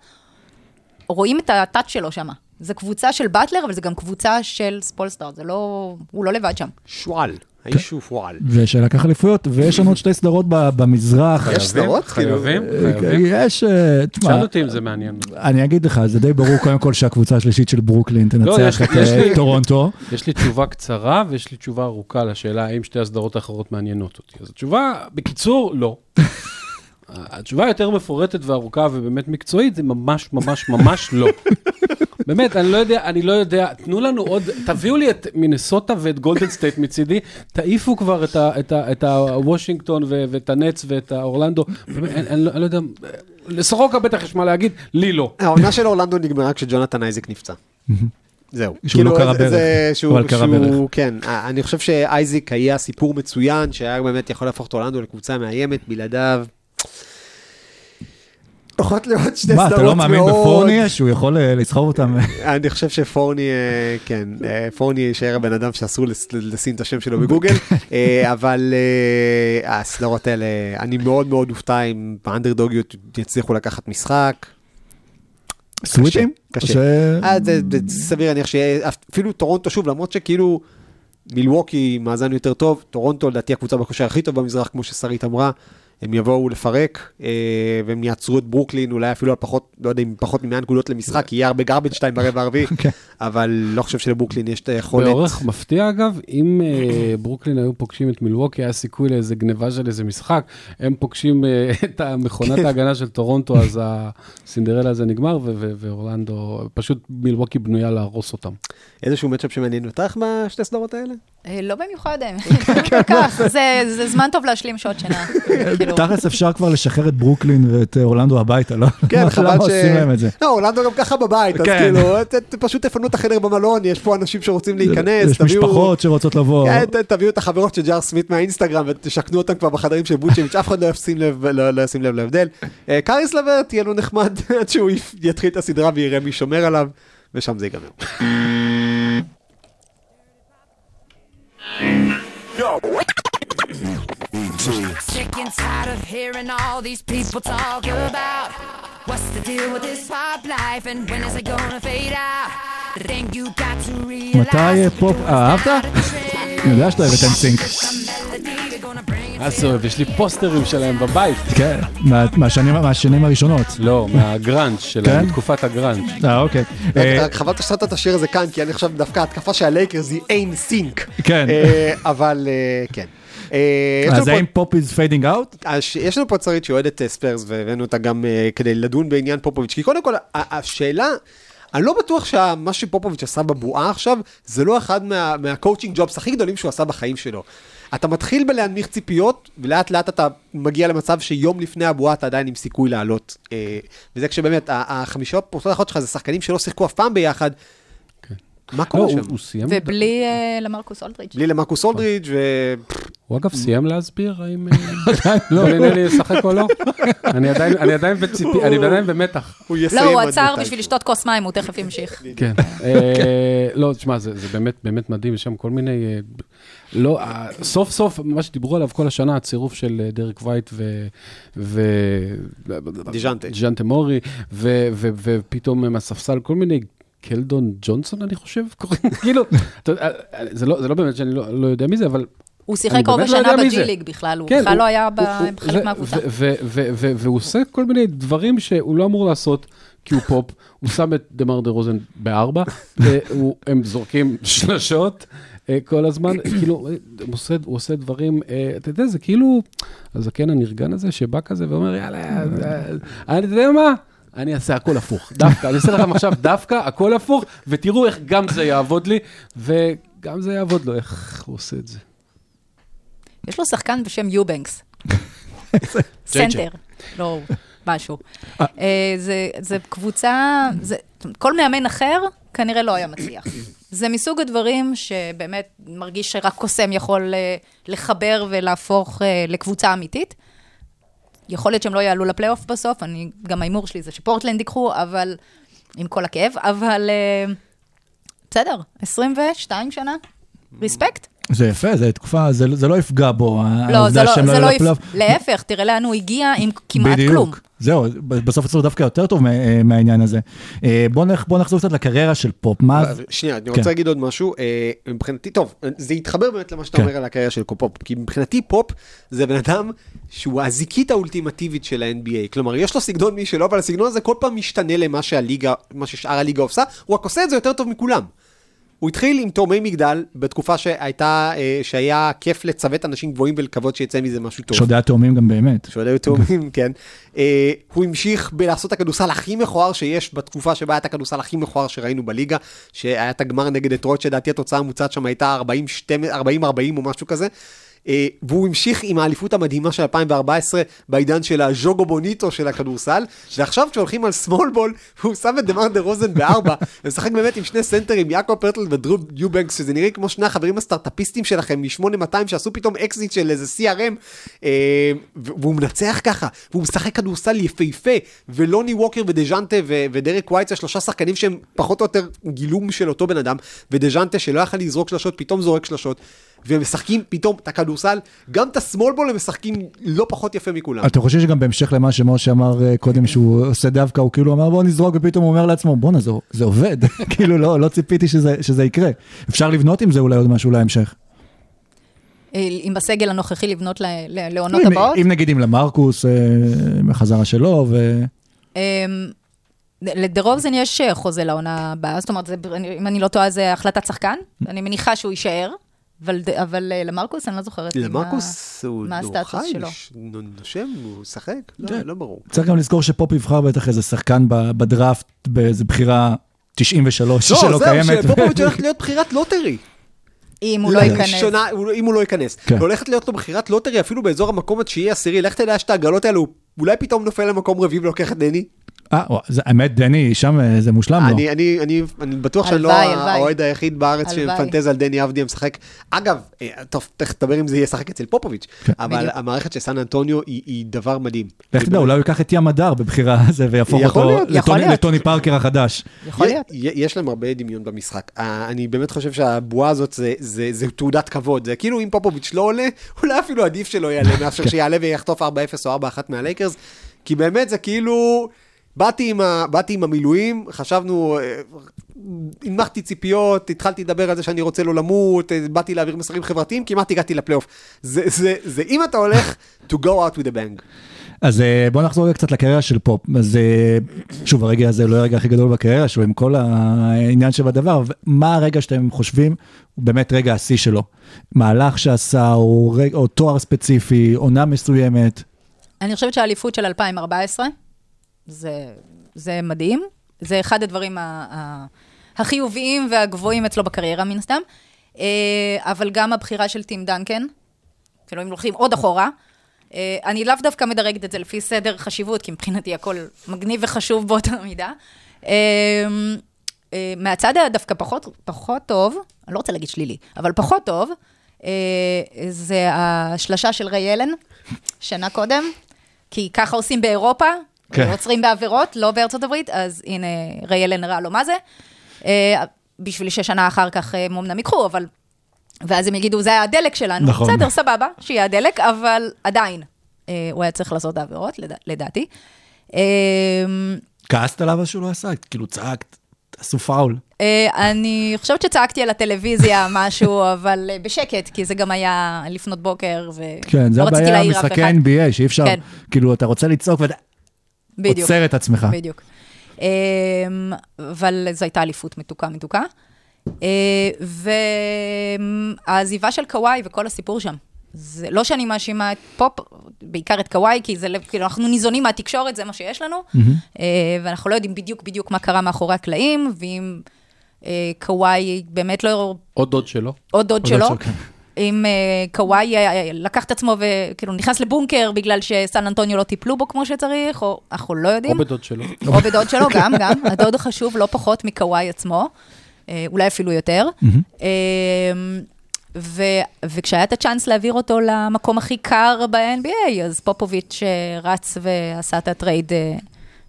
רואים את הטאץ' שלו שם. זה קבוצה של באטלר, אבל זה גם קבוצה של ספולסטרה, זה לא, הוא לא לבד שם. שועל, האיש הוא שועל. ושלקח אליפויות, ויש לנו עוד שתי סדרות במזרח. יש סדרות? כאילו, חייבים, אה, חייבים. יש, אה, תשמע, שאל אותי אם זה מעניין. אני אגיד לך, זה די ברור קודם כל שהקבוצה השלישית של ברוקלין לא, יש תנצח את יש אה, לי- טורונטו. יש לי תשובה קצרה ויש לי תשובה ארוכה לשאלה האם שתי הסדרות האחרות מעניינות אותי. אז התשובה, בקיצור, לא. התשובה היותר מפורטת וארוכה ובאמת מקצועית זה ממש ממש ממש לא. באמת, אני לא יודע, אני לא יודע, תנו לנו עוד, תביאו לי את מינסוטה ואת גולדן סטייט מצידי, תעיפו כבר את ה- את ה- את הוושינגטון ו- ואת הנץ ואת האורלנדו, באמת, אני- אני לא אני לא יודע, לסורוקה בטח יש מה להגיד, לי לא. העונה של אורלנדו נגמרה כשג'ונתן אייזק נפצע. זהו. שהוא לא כאילו, קרע זה- ברך, שהוא- אבל שהוא- ברך. כן, אני חושב שאייזק היה סיפור מצוין, שהיה באמת יכול להפוך את אורלנדו לקבוצה מאיימת, בלעדיו. יכולות להיות שתי מה, אתה לא סדרות מאמין מאוד... בפורניה שהוא יכול אה, לסחוב אותם? *laughs* אני חושב שפורני, אה, כן, אה, פורני יישאר הבן אדם שאסור לשים את השם שלו בגוגל, *laughs* אבל הסדרות האלה, אני מאוד מאוד אופתע אם באנדרדוגיות יצליחו לקחת משחק. סוויטים? קשה. זה סביר להניח שאפילו טורונטו שוב, למרות שכאילו מילווקי מאזן יותר טוב, טורונטו לדעתי הקבוצה בכושר הכי טוב במזרח, כמו ששרית אמרה, הם יבואו לפרק, אה, והם יעצרו את ברוקלין, אולי אפילו על פחות, לא יודע אם פחות מ-100 נקודות למשחק, יהיה הרבה garbage time ברבע הרביעי, *laughs* כן. אבל לא חושב שלברוקלין יש את היכולת. באורך מפתיע אגב, אם אה, ברוקלין היו פוגשים את מילווקי, היה סיכוי לאיזה גניבה של איזה משחק, הם פוגשים אה, *laughs* את מכונת ההגנה של טורונטו, אז הסינדרלה הזה נגמר, ו- ו- ואורלנדו, פשוט מילווקי בנויה להרוס אותם. איזשהו מצ'אפ שמעניין אותך בשתי הסדרות האלה? לא במיוחד, האמת, כל *laughs* כך, זה זה זמן טוב להשלים שעות שינה. כאילו. תכלס אפשר כבר לשחרר את ברוקלין ואת אה, אורלנדו הביתה, לא? כן, חבל למה ש... עושים להם את זה? לא, אורלנדו גם ככה בבית, אז כן. כאילו, פשוט תפנו את החדר במלון, יש פה אנשים שרוצים להיכנס, יש תביאו... משפחות שרוצות לבוא. כן, תביאו את החברות של ג'אר סמית מהאינסטגרם ותשכנו אותם כבר בחדרים של בוצ'ביץ', אף אחד לא ישים לב, לא, לא להבדל. אה, קאריס לברט יהיה לו נחמד *laughs* עד שהוא יתחיל את הסדרה ויראה מי שומר עליו, ושם זה ייגמר. *laughs* Sick and tired of hearing all these people talk about what's the deal with this pop life and when is it gonna fade out. The thing you got to realize. מתי אה, פופ, אה, אהבת? אני יודע שאתה אוהב את אנסינק. אז אוהב, יש לי פוסטרים שלהם בבית. כן, מה- מהשנים מהשנים הראשונות. לא, מהגראנץ' שלהם, כן? מתקופת הגראנץ'. אה, אוקיי. רק- אה, רק חבל ששמת את השיר הזה כאן, כי אני חושב דווקא ההתקפה של הלייקרס היא in sync. כן. אה, אבל אה, כן. אה, אז האם פופ is fading out? יש לנו פה צרית שאוהדת אה, ספיירס והבאנו אותה גם אה, כדי לדון בעניין פופוביץ', כי קודם כל השאלה, אני לא בטוח שמה שפופוביץ' עשה בבועה עכשיו, זה לא אחד מה- מה coaching jobs הכי גדולים שהוא עשה בחיים שלו. אתה מתחיל בלהנמיך ציפיות, ולאט לאט אתה מגיע למצב שיום לפני הבועה אתה עדיין עם סיכוי לעלות. וזה כשבאמת, החמישה פרוסות האחרות שלך זה שחקנים שלא שיחקו אף פעם ביחד. מה לא, קורה שם? הוא הוא סיים, ובלי אה, למרקוס אולדריץ'. בלי למרקוס אולדריץ' ו... הוא אגב סיים להסביר האם *laughs* בלינלי ישחק או לא? אני עדיין- בציפי, אני עדיין במתח. הוא יסיים לא, הוא עצר. בשביל לשתות כוס מים, הוא תכף ימשיך. *laughs* כן. אה, לא, תשמע, זה זה באמת באמת מדהים, יש שם כל מיני... אה, לא, אה, סוף סוף, מה שדיברו עליו כל השנה, הצירוף של אה, דרק וייט ו... ו- דיז'אנטה. דיז'אנטה מורי, ו- ו- ופתאום מהספסל כל מיני... קלדון ג'ונסון, אני חושב, קוראים, כאילו, זה לא זה לא באמת שאני לא לא יודע מי זה, אבל הוא שיחק רוב באמת לא השנה יודע מי בג'י זה. ליג בכלל, הוא כן, בכלל לא היה ו- מהקבוצה. והוא עושה כל מיני דברים שהוא לא אמור לעשות, כי הוא פופ. הוא שם את דמר דה רוזן בארבע, והם זורקים שלשות אה, כל הזמן, כאילו, הוא עושה, הוא עושה דברים, אה, אתה יודע, זה כאילו הזקן הנרגן הזה שבא כזה ואומר, יאללה, אה, אתה יודע מה? אני אעשה הכל הפוך, דווקא, אני אעשה לכם עכשיו דווקא הכל הפוך, ותראו איך גם זה יעבוד לי, וגם זה יעבוד לו, איך הוא עושה את זה. יש לו שחקן בשם יובנקס. סנטר, לא משהו. אה, זה- זה קבוצה, זה- כל מאמן אחר כנראה לא היה מצליח. זה מסוג הדברים שבאמת מרגיש שרק קוסם יכול אה, לחבר ולהפוך אה, לקבוצה אמיתית. יכול להיות שהם לא יעלו לפלייאוף בסוף, אני, גם ההימור שלי זה שפורטלנד ייקחו, אבל, עם כל הכאב, אבל אה, בסדר, 22 שנה, respect. זה יפה, זה תקופה, זה זה לא יפגע בו, לא, העובדה זה לא, שהם זה לא, יעלו יפ... לפלייאוף. להפך, תראה לאן הוא הגיע עם כמעט כלום. בדיוק. זהו, ב- בסוף יצאו דווקא יותר טוב מה- מהעניין הזה. אה, בוא נח- בוא נחזור קצת לקריירה של פופ. מה... אבל, שנייה, אני רוצה כן. להגיד עוד משהו. אה, מבחינתי, טוב, זה יתחבר באמת למה שאתה כן. אומר על הקריירה של פופ, כי מבחינתי פופ זה בן אדם שהוא הזיקית האולטימטיבית של ה-NBA. כלומר, יש לו סגנון משלו, אבל הסגנון הזה כל פעם משתנה למה שהליגה, מה ששאר הליגה עושה, הוא רק עושה את זה יותר טוב מכולם. הוא התחיל עם תאומי מגדל בתקופה שהייתה, אה, שהיה כיף לצוות אנשים גבוהים ולקוות שיצא מזה משהו טוב. שעוד היה תאומים גם באמת. שעוד היו תאומים, *laughs* כן. אה, הוא המשיך בלעשות את הכדורסל הכי מכוער שיש בתקופה שבה היה את הכדורסל הכי מכוער שראינו בליגה, שהיה את הגמר נגד דטרויט, שלדעתי התוצאה הממוצעת שם הייתה 40-40 או משהו כזה. אה, והוא המשיך עם האליפות המדהימה של 2014 בעידן של הז'וגו בוניטו של הכדורסל, ועכשיו כשהולכים על סמול בול, הוא שם את דמאר דרוזן בארבע, *laughs* ומשחק באמת עם שני סנטרים, יעקב פרטל ודרו יובנקס, שזה נראה כמו שני החברים הסטארט-אפיסטים שלכם מ-8200 שעשו פתאום אקזיט של איזה CRM, אה, והוא מנצח ככה, והוא משחק כדורסל יפהפה, ולוני ווקר ודז'ונטה ודרק וייט, שלושה שחקנים שהם פחות או יותר גילום של אותו בן אדם, ודז'ונטה שלא יכל לזרוק שלשות, פתאום זורק שלשות. והם משחקים פתאום את הכדורסל, גם את ה small ball הם משחקים לא פחות יפה מכולם. אתה חושב שגם בהמשך למה שמשה אמר אה, קודם, שהוא עושה דווקא, הוא כאילו אמר בוא נזרוק, ופתאום הוא אומר לעצמו, בואנה, זה- זה עובד. *laughs* כאילו, לא לא ציפיתי שזה שזה יקרה. אפשר לבנות עם זה אולי עוד משהו להמשך. אה, עם הסגל הנוכחי לבנות לעונות אם- הבאות. אם נגיד עם למרקוס, אה, עם החזרה שלו, ו... אמ, לדרובזן יש אה, חוזה לעונה הבאה, זאת אומרת, זה- אם אני לא טועה, זה החלטת שחקן, אני מניחה שהוא יישאר, אבל אבל אה, למרקוס, אני לא זוכרת. מה- למרקוס הוא מה הוא הסטטוס חי, שלו? נושם, הוא משחק? לא, כן. לא ברור. צריך גם לזכור שפופ יבחר בטח איזה שחקן בדראפט, באיזו בחירה 93 לא, שלא זהו, קיימת. שפופוביץ' הולכת להיות בחירת לוטרי. אם הוא לא ייכנס. הוא לא- אם הוא לא ייכנס. כן. הולכת להיות לו בחירת לוטרי אפילו באזור המקום התשיעי עשירי, לך תדע שאת העגלות האלו, אולי פתאום נופל למקום רביעי ולוקח את דני. אה, האמת, דני, שם אה, זה מושלם לו. אני, אני, אני, אני בטוח שאני לא. האוהד היחיד בארץ. שמפנטז על דני אבדיה משחק. אגב, אה, טוב, תכף נדבר אם זה ישחק אצל פופוביץ', כן. אבל בדיוק. המערכת של סן אנטוניו היא, היא דבר מדהים. לך תדע, אולי הוא ייקח את ים הדר בבחירה הזה ויהפוך אותו לטוני- פארקר החדש. יכול להיות. יש להם הרבה דמיון במשחק. אה, אני באמת חושב שהבועה הזאת זה, זה, זה תעודת כבוד. זה כאילו אם פופוביץ' לא עולה, *laughs* אולי אפילו עדיף שלא יעלה, מאשר כן. שיעלה ויחטוף 4-0 או 4-1 מהלייקרס. כי באמת זה כאילו... באתי עם, ה, באתי עם המילואים, חשבנו, אה, הנמכתי ציפיות, התחלתי לדבר על זה שאני רוצה לא למות, אה, באתי להעביר מסרים חברתיים, כמעט הגעתי לפלייאוף. זה, זה, זה אם אתה הולך to go out with a bang. אז אה, בוא נחזור רגע קצת לקריירה של פופ. אז שוב, הרגע הזה לא הרגע הכי גדול בקריירה שלו, עם כל העניין שבדבר. מה הרגע שאתם חושבים הוא באמת רגע השיא שלו? מהלך שעשה, או, רגע, או תואר ספציפי, עונה מסוימת? אני חושבת שהאליפות של 2014, זה, זה מדהים. זה אחד הדברים ה, ה, החיוביים והגבוהים אצלו בקריירה, מן הסתם. אה, אבל גם הבחירה של טים דנקן, כאילו אם הולכים עוד אחורה, אה, אני לאו דווקא מדרגת את זה לפי סדר חשיבות, כי מבחינתי הכל מגניב וחשוב באותה מידה. אה, מהצד הדווקא פחות, פחות טוב, אני לא רוצה להגיד שלילי, אבל פחות טוב, זה השלשה של ריי אלן, שנה קודם, כי ככה עושים באירופה, כן. כן. עוצרים בעבירות, לא בארצות הברית, אז הנה, ריי אלן הראה לו מה זה. אה, בשביל ששנה אחר כך אה, הם אמנם ייקחו, אבל... ואז הם יגידו, זה היה הדלק שלנו. נכון. בסדר, סבבה, שיהיה הדלק, אבל עדיין, אה, הוא היה צריך לעשות העבירות, לדע, לדעתי. כעסת עליו שהוא לא עשה? כאילו צעקת, תעשו פאול. אני חושבת שצעקתי על הטלוויזיה *laughs* משהו, אבל בשקט, כי זה גם היה לפנות בוקר, ולא כן, זה רציתי הבעיה להעיר אף אחד. NBA, שאי אפשר, כן. כאילו, אתה רוצה לצעוק ואתה בדיוק. עוצר את עצמך. בדיוק. אמ, אבל זו הייתה אליפות מתוקה מתוקה. אה, והעזיבה של קוואי וכל הסיפור שם. זה לא שאני מאשימה את פופ, בעיקר את קוואי, כי זה, לב- כאילו, אנחנו ניזונים מהתקשורת, זה מה שיש לנו, אה, ואנחנו לא יודעים בדיוק בדיוק מה קרה מאחורי הקלעים, ואם אה, קוואי באמת לא... עוד דוד שלו. עוד דוד שלו. אם אה, קוואי אה, לקח את עצמו וכאילו נכנס לבונקר בגלל שסן אנטוניו לא טיפלו בו כמו שצריך, או אנחנו לא או יודעים. בדוד שלו. או בדוד שלו, גם, גם. הדוד חשוב לא פחות מקוואי עצמו, אה, אולי אפילו יותר. אה, ו- וכשהיה את הצ'אנס להעביר אותו למקום הכי קר ב-NBA, אז פופוביץ' אה, רץ ועשה את הטרייד אה,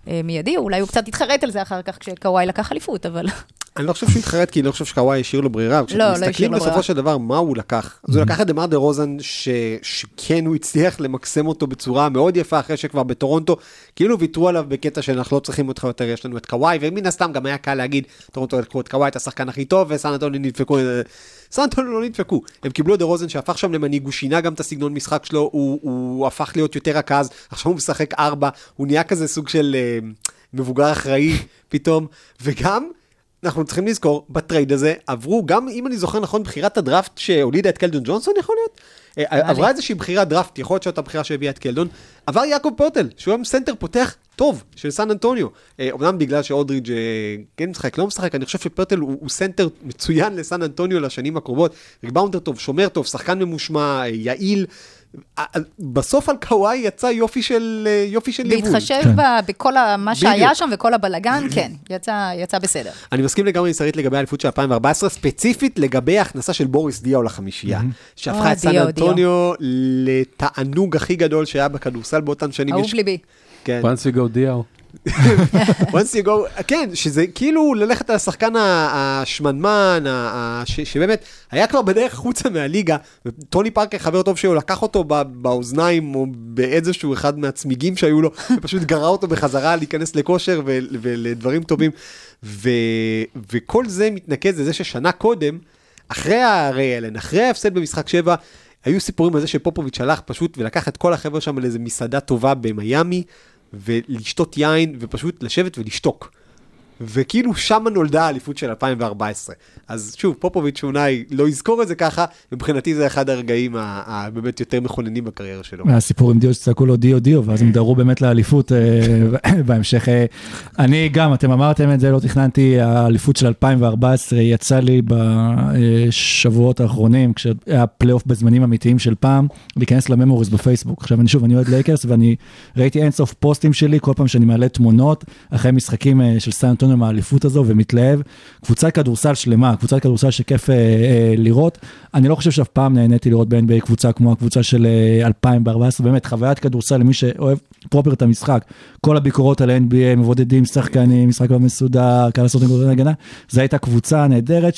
אה, מיידי, אולי הוא קצת התחרט על זה אחר כך כשקוואי לקח אליפות, אבל... אני לא חושב שהוא התחרט, כי אני לא חושב שקוואי השאיר לו ברירה. לא השאיר לו כשמסתכלים ברירה. בסופו של דבר, מה הוא לקח? אז הוא לקח את דמאר דרוזן, שכן, הוא הצליח למקסם אותו בצורה מאוד יפה, אחרי שכבר בטורונטו, כאילו ויתרו עליו בקטע שאנחנו לא צריכים אותך יותר, יש לנו את קוואי, ומן הסתם גם היה קל להגיד, טורונטו לקחו את קוואי, את השחקן הכי טוב, וסן אנטוניו נדפקו. אה, סן אנטוניו לא נדפקו. הם קיבלו את דרוזן שהפך שם למנהיג, הוא שינה גם את הסגנון משחק שלו, הוא, הוא הפך להיות יותר רכז, עכשיו הוא משחק ארבע, הוא נהיה כזה סוג של אה, מבוגר אחראי פתאום, וגם... אנחנו צריכים לזכור, בטרייד הזה עברו, גם אם אני זוכר נכון, בחירת הדראפט שהולידה את קלדון ג'ונסון, יכול להיות? אה, עברה איזושהי בחירת דראפט, יכול להיות שהייתה בחירה שהביאה את קלדון, עבר יעקב פוטל, שהוא היום סנטר פותח טוב של סן אנטוניו. אה, אומנם בגלל שאולדריג' אה, כן משחק, לא משחק, אני חושב שפוטל הוא, הוא סנטר מצוין לסן אנטוניו לשנים הקרובות. ריבאונדר טוב, שומר טוב, שחקן ממושמע, אה, יעיל. אה, אה, בסוף על קוואי יצא יופי של, אה, יופי של ליווי. בהתחשב כן. בכל ה- מה שהיה בדיוק. שם וכל הבלגן, *coughs* כן, יצא יצא בסדר. אני מסכים לגמרי עם שרית לגבי האליפות של 2014, ספציפית לגבי ההכנסה של בוריס דיאו לחמישייה, שהפכה את סן אנטוניו לתענוג הכי גדול שהיה בכדורסל באותן שנים. אהוב יש- ליבי. כן. once you go דיאו. Once you go, כן, שזה כאילו ללכת על השחקן השמנמן, שבאמת היה כבר בדרך החוצה מהליגה, וטוני פארקר, חבר טוב שלו, לקח אותו באוזניים או באיזשהו אחד מהצמיגים שהיו לו, *laughs* ופשוט גרר אותו בחזרה להיכנס לכושר ולדברים טובים. וכל זה מתנקז לזה ששנה קודם, אחרי הרי אלן, אחרי ההפסד במשחק 7, היו סיפורים על זה שפופוביץ' הלך פשוט ולקח את כל החבר'ה שם לאיזה מסעדה טובה במיאמי, ולשתות יין, ופשוט לשבת ולשתוק. וכאילו שמה נולדה האליפות של 2014. אז שוב, פופוביץ' אולי לא יזכור את זה ככה, מבחינתי זה אחד הרגעים הבאמת יותר מכוננים בקריירה שלו. מהסיפור עם דיו שצעקו לו דיו דיו, ואז הם דהרו באמת לאליפות אה, *laughs* בהמשך. אה, אני גם, אתם אמרתם את זה, לא תכננתי, האליפות של 2014 יצא לי בשבועות האחרונים, כשהיה פלייאוף בזמנים אמיתיים של פעם, להיכנס ל memories בפייסבוק. עכשיו, אני שוב, אני אוהד לייקרס, ואני ראיתי אינסוף פוסטים שלי, כל פעם שאני מעלה תמונות, אחרי משחקים אה, של סן אנטוניו מהאליפות הזו, ומתלהב. קבוצת כדורסל שלמה, קבוצת כדורסל שכיף אה, אה, לראות. אני לא חושב שאף פעם נהניתי לראות ב-NBA קבוצה כמו הקבוצה של אה, 2014, באמת, חוויית כדורסל למי שאוהב proper את המשחק. כל הביקורות על NBA, מבודדים שחקנים, משחק לא מסודר, קהל לעשות נקודות הגנה, זו הייתה קבוצה נהדרת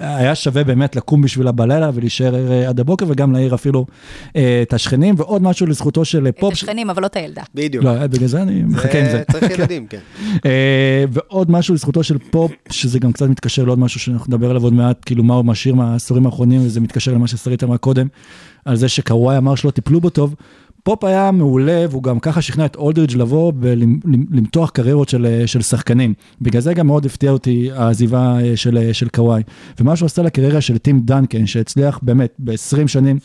שהיה שווה באמת לקום בשבילה בלילה ולהישאר אה, עד הבוקר, וגם להעיר אפילו אה, את השכנים, ועוד משהו לזכותו של אה, את פופ. השכנים, אבל לא את הילדה. בדיוק. לא, בגלל זה אני מחכה עם זה. צריך ילדים, כן. *laughs* אה, ועוד משהו לזכותו של פופ, שזה גם קצת מתקשר לעוד משהו שאנחנו נדבר עליו עוד מעט, כאילו מה הוא משאיר מהעשורים האחרונים, וזה מתקשר למה ששרית אמרה קודם, על זה שקוואי אמר שלא טיפלו בו טוב. פופ היה מעולה, והוא גם ככה שכנע את אולדריץ' לבוא ולמתוח קריירות של, אה, של שחקנים. בגלל זה גם מאוד הפתיע אותי העזיבה אה, של, אה, של קוואי. ומה שהוא עשה לקריירה של טים דנקן, שהצליח באמת ב-20 שנים,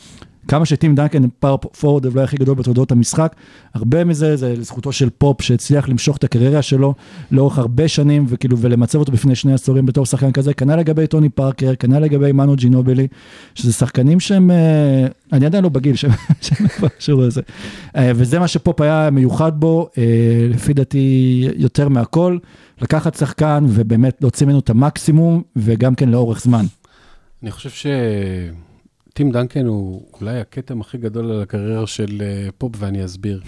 כמה שטים דנקן פאוור פורוורד אולי הכי גדול בתולדות המשחק, הרבה מזה זה לזכותו של פופ שהצליח למשוך את הקריירה שלו לאורך הרבה שנים וכאילו ולמצב אותו בפני שני עשורים בתור שחקן כזה, כנ"ל לגבי טוני פארקר, כנ"ל לגבי מנו ג'ינובלי, שזה שחקנים שהם, אה, אני עדיין לא בגיל שהם *laughs* שיעור הזה. אה, וזה מה שפופ היה מיוחד בו, אה, לפי דעתי יותר מהכל, לקחת שחקן ובאמת להוציא ממנו את המקסימום וגם כן לאורך זמן. אני חושב שטים דנקן הוא אולי הכתם הכי גדול על הקריירה של אה, פופ, ואני אסביר.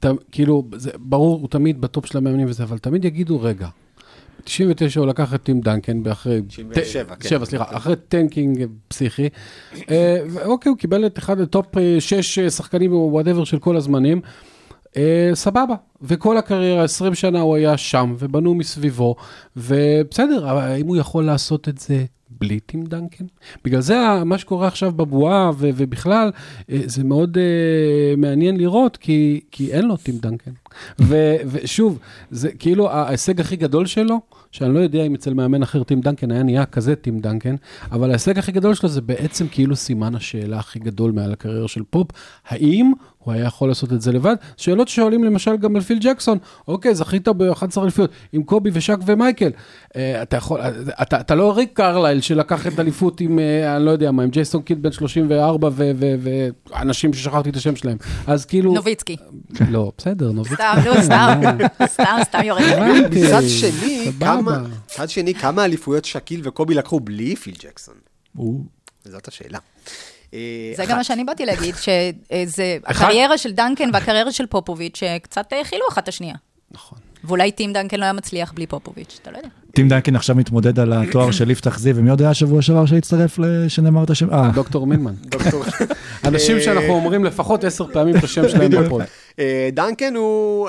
ת, כאילו, זה, ברור, הוא תמיד בטופ של המאמנים וזה, אבל תמיד יגידו, רגע, ב-99 הוא לקח את טים דנקן, באחרי... 97, כן. שבע, סליחה, אחרי tanking פסיכי. ואוקיי, הוא קיבל את אחד הטופ אה, שש אה, שחקנים או whatever של כל הזמנים. אה, סבבה, וכל הקריירה, 20 שנה הוא היה שם, ובנו מסביבו, ובסדר, האם הוא יכול לעשות את זה בלי טים דנקן? בגלל זה מה שקורה עכשיו בבועה, ו- ובכלל, אה, זה מאוד אה, מעניין לראות, כי, כי אין לו טים דנקן. ו- ושוב, זה כאילו ההישג הכי גדול שלו, שאני לא יודע אם אצל מאמן אחר טים דנקן היה נהיה כזה טים דנקן, אבל ההישג הכי גדול שלו זה בעצם כאילו סימן השאלה הכי גדול מעל הקריירה של פופ, האם הוא היה יכול לעשות את זה לבד. שאלות ששואלים למשל גם על פיל ג'קסון, אוקיי, זכית ב-11 אליפויות עם קובי ושק ומייקל. אה, אתה יכול, אתה, אתה לא ריק קרלייל שלקח את אליפות עם, אה, אני לא יודע מה, עם ג'ייסון קיד בן 34 ואנשים ששכחתי את השם שלהם. אז כאילו... נוביצקי. לא, בסדר, נוביצקי. סתם, נו, *laughs* סתם, סתם, סתם יורד. מצד שני. כמה, מצד שני, כמה אליפויות שאקיל וקובי לקחו בלי פיל ג'קסון? זאת השאלה. אה, זה גם מה שאני באתי להגיד, *laughs* שזה הקריירה של דנקן והקריירה של פופוביץ', שקצת האכילו אחת את השנייה. נכון. ואולי טים דנקן לא היה מצליח בלי פופוביץ', אתה לא יודע. טים דנקן עכשיו מתמודד על התואר של יפתח זיו, ומי יודע השבוע שעבר שהצטרף שנאמר את השם? אה, דוקטור. *laughs* דוקטור. אנשים אה, שאנחנו אומרים לפחות עשר פעמים את השם שלהם בפוד. אה, דנקן הוא...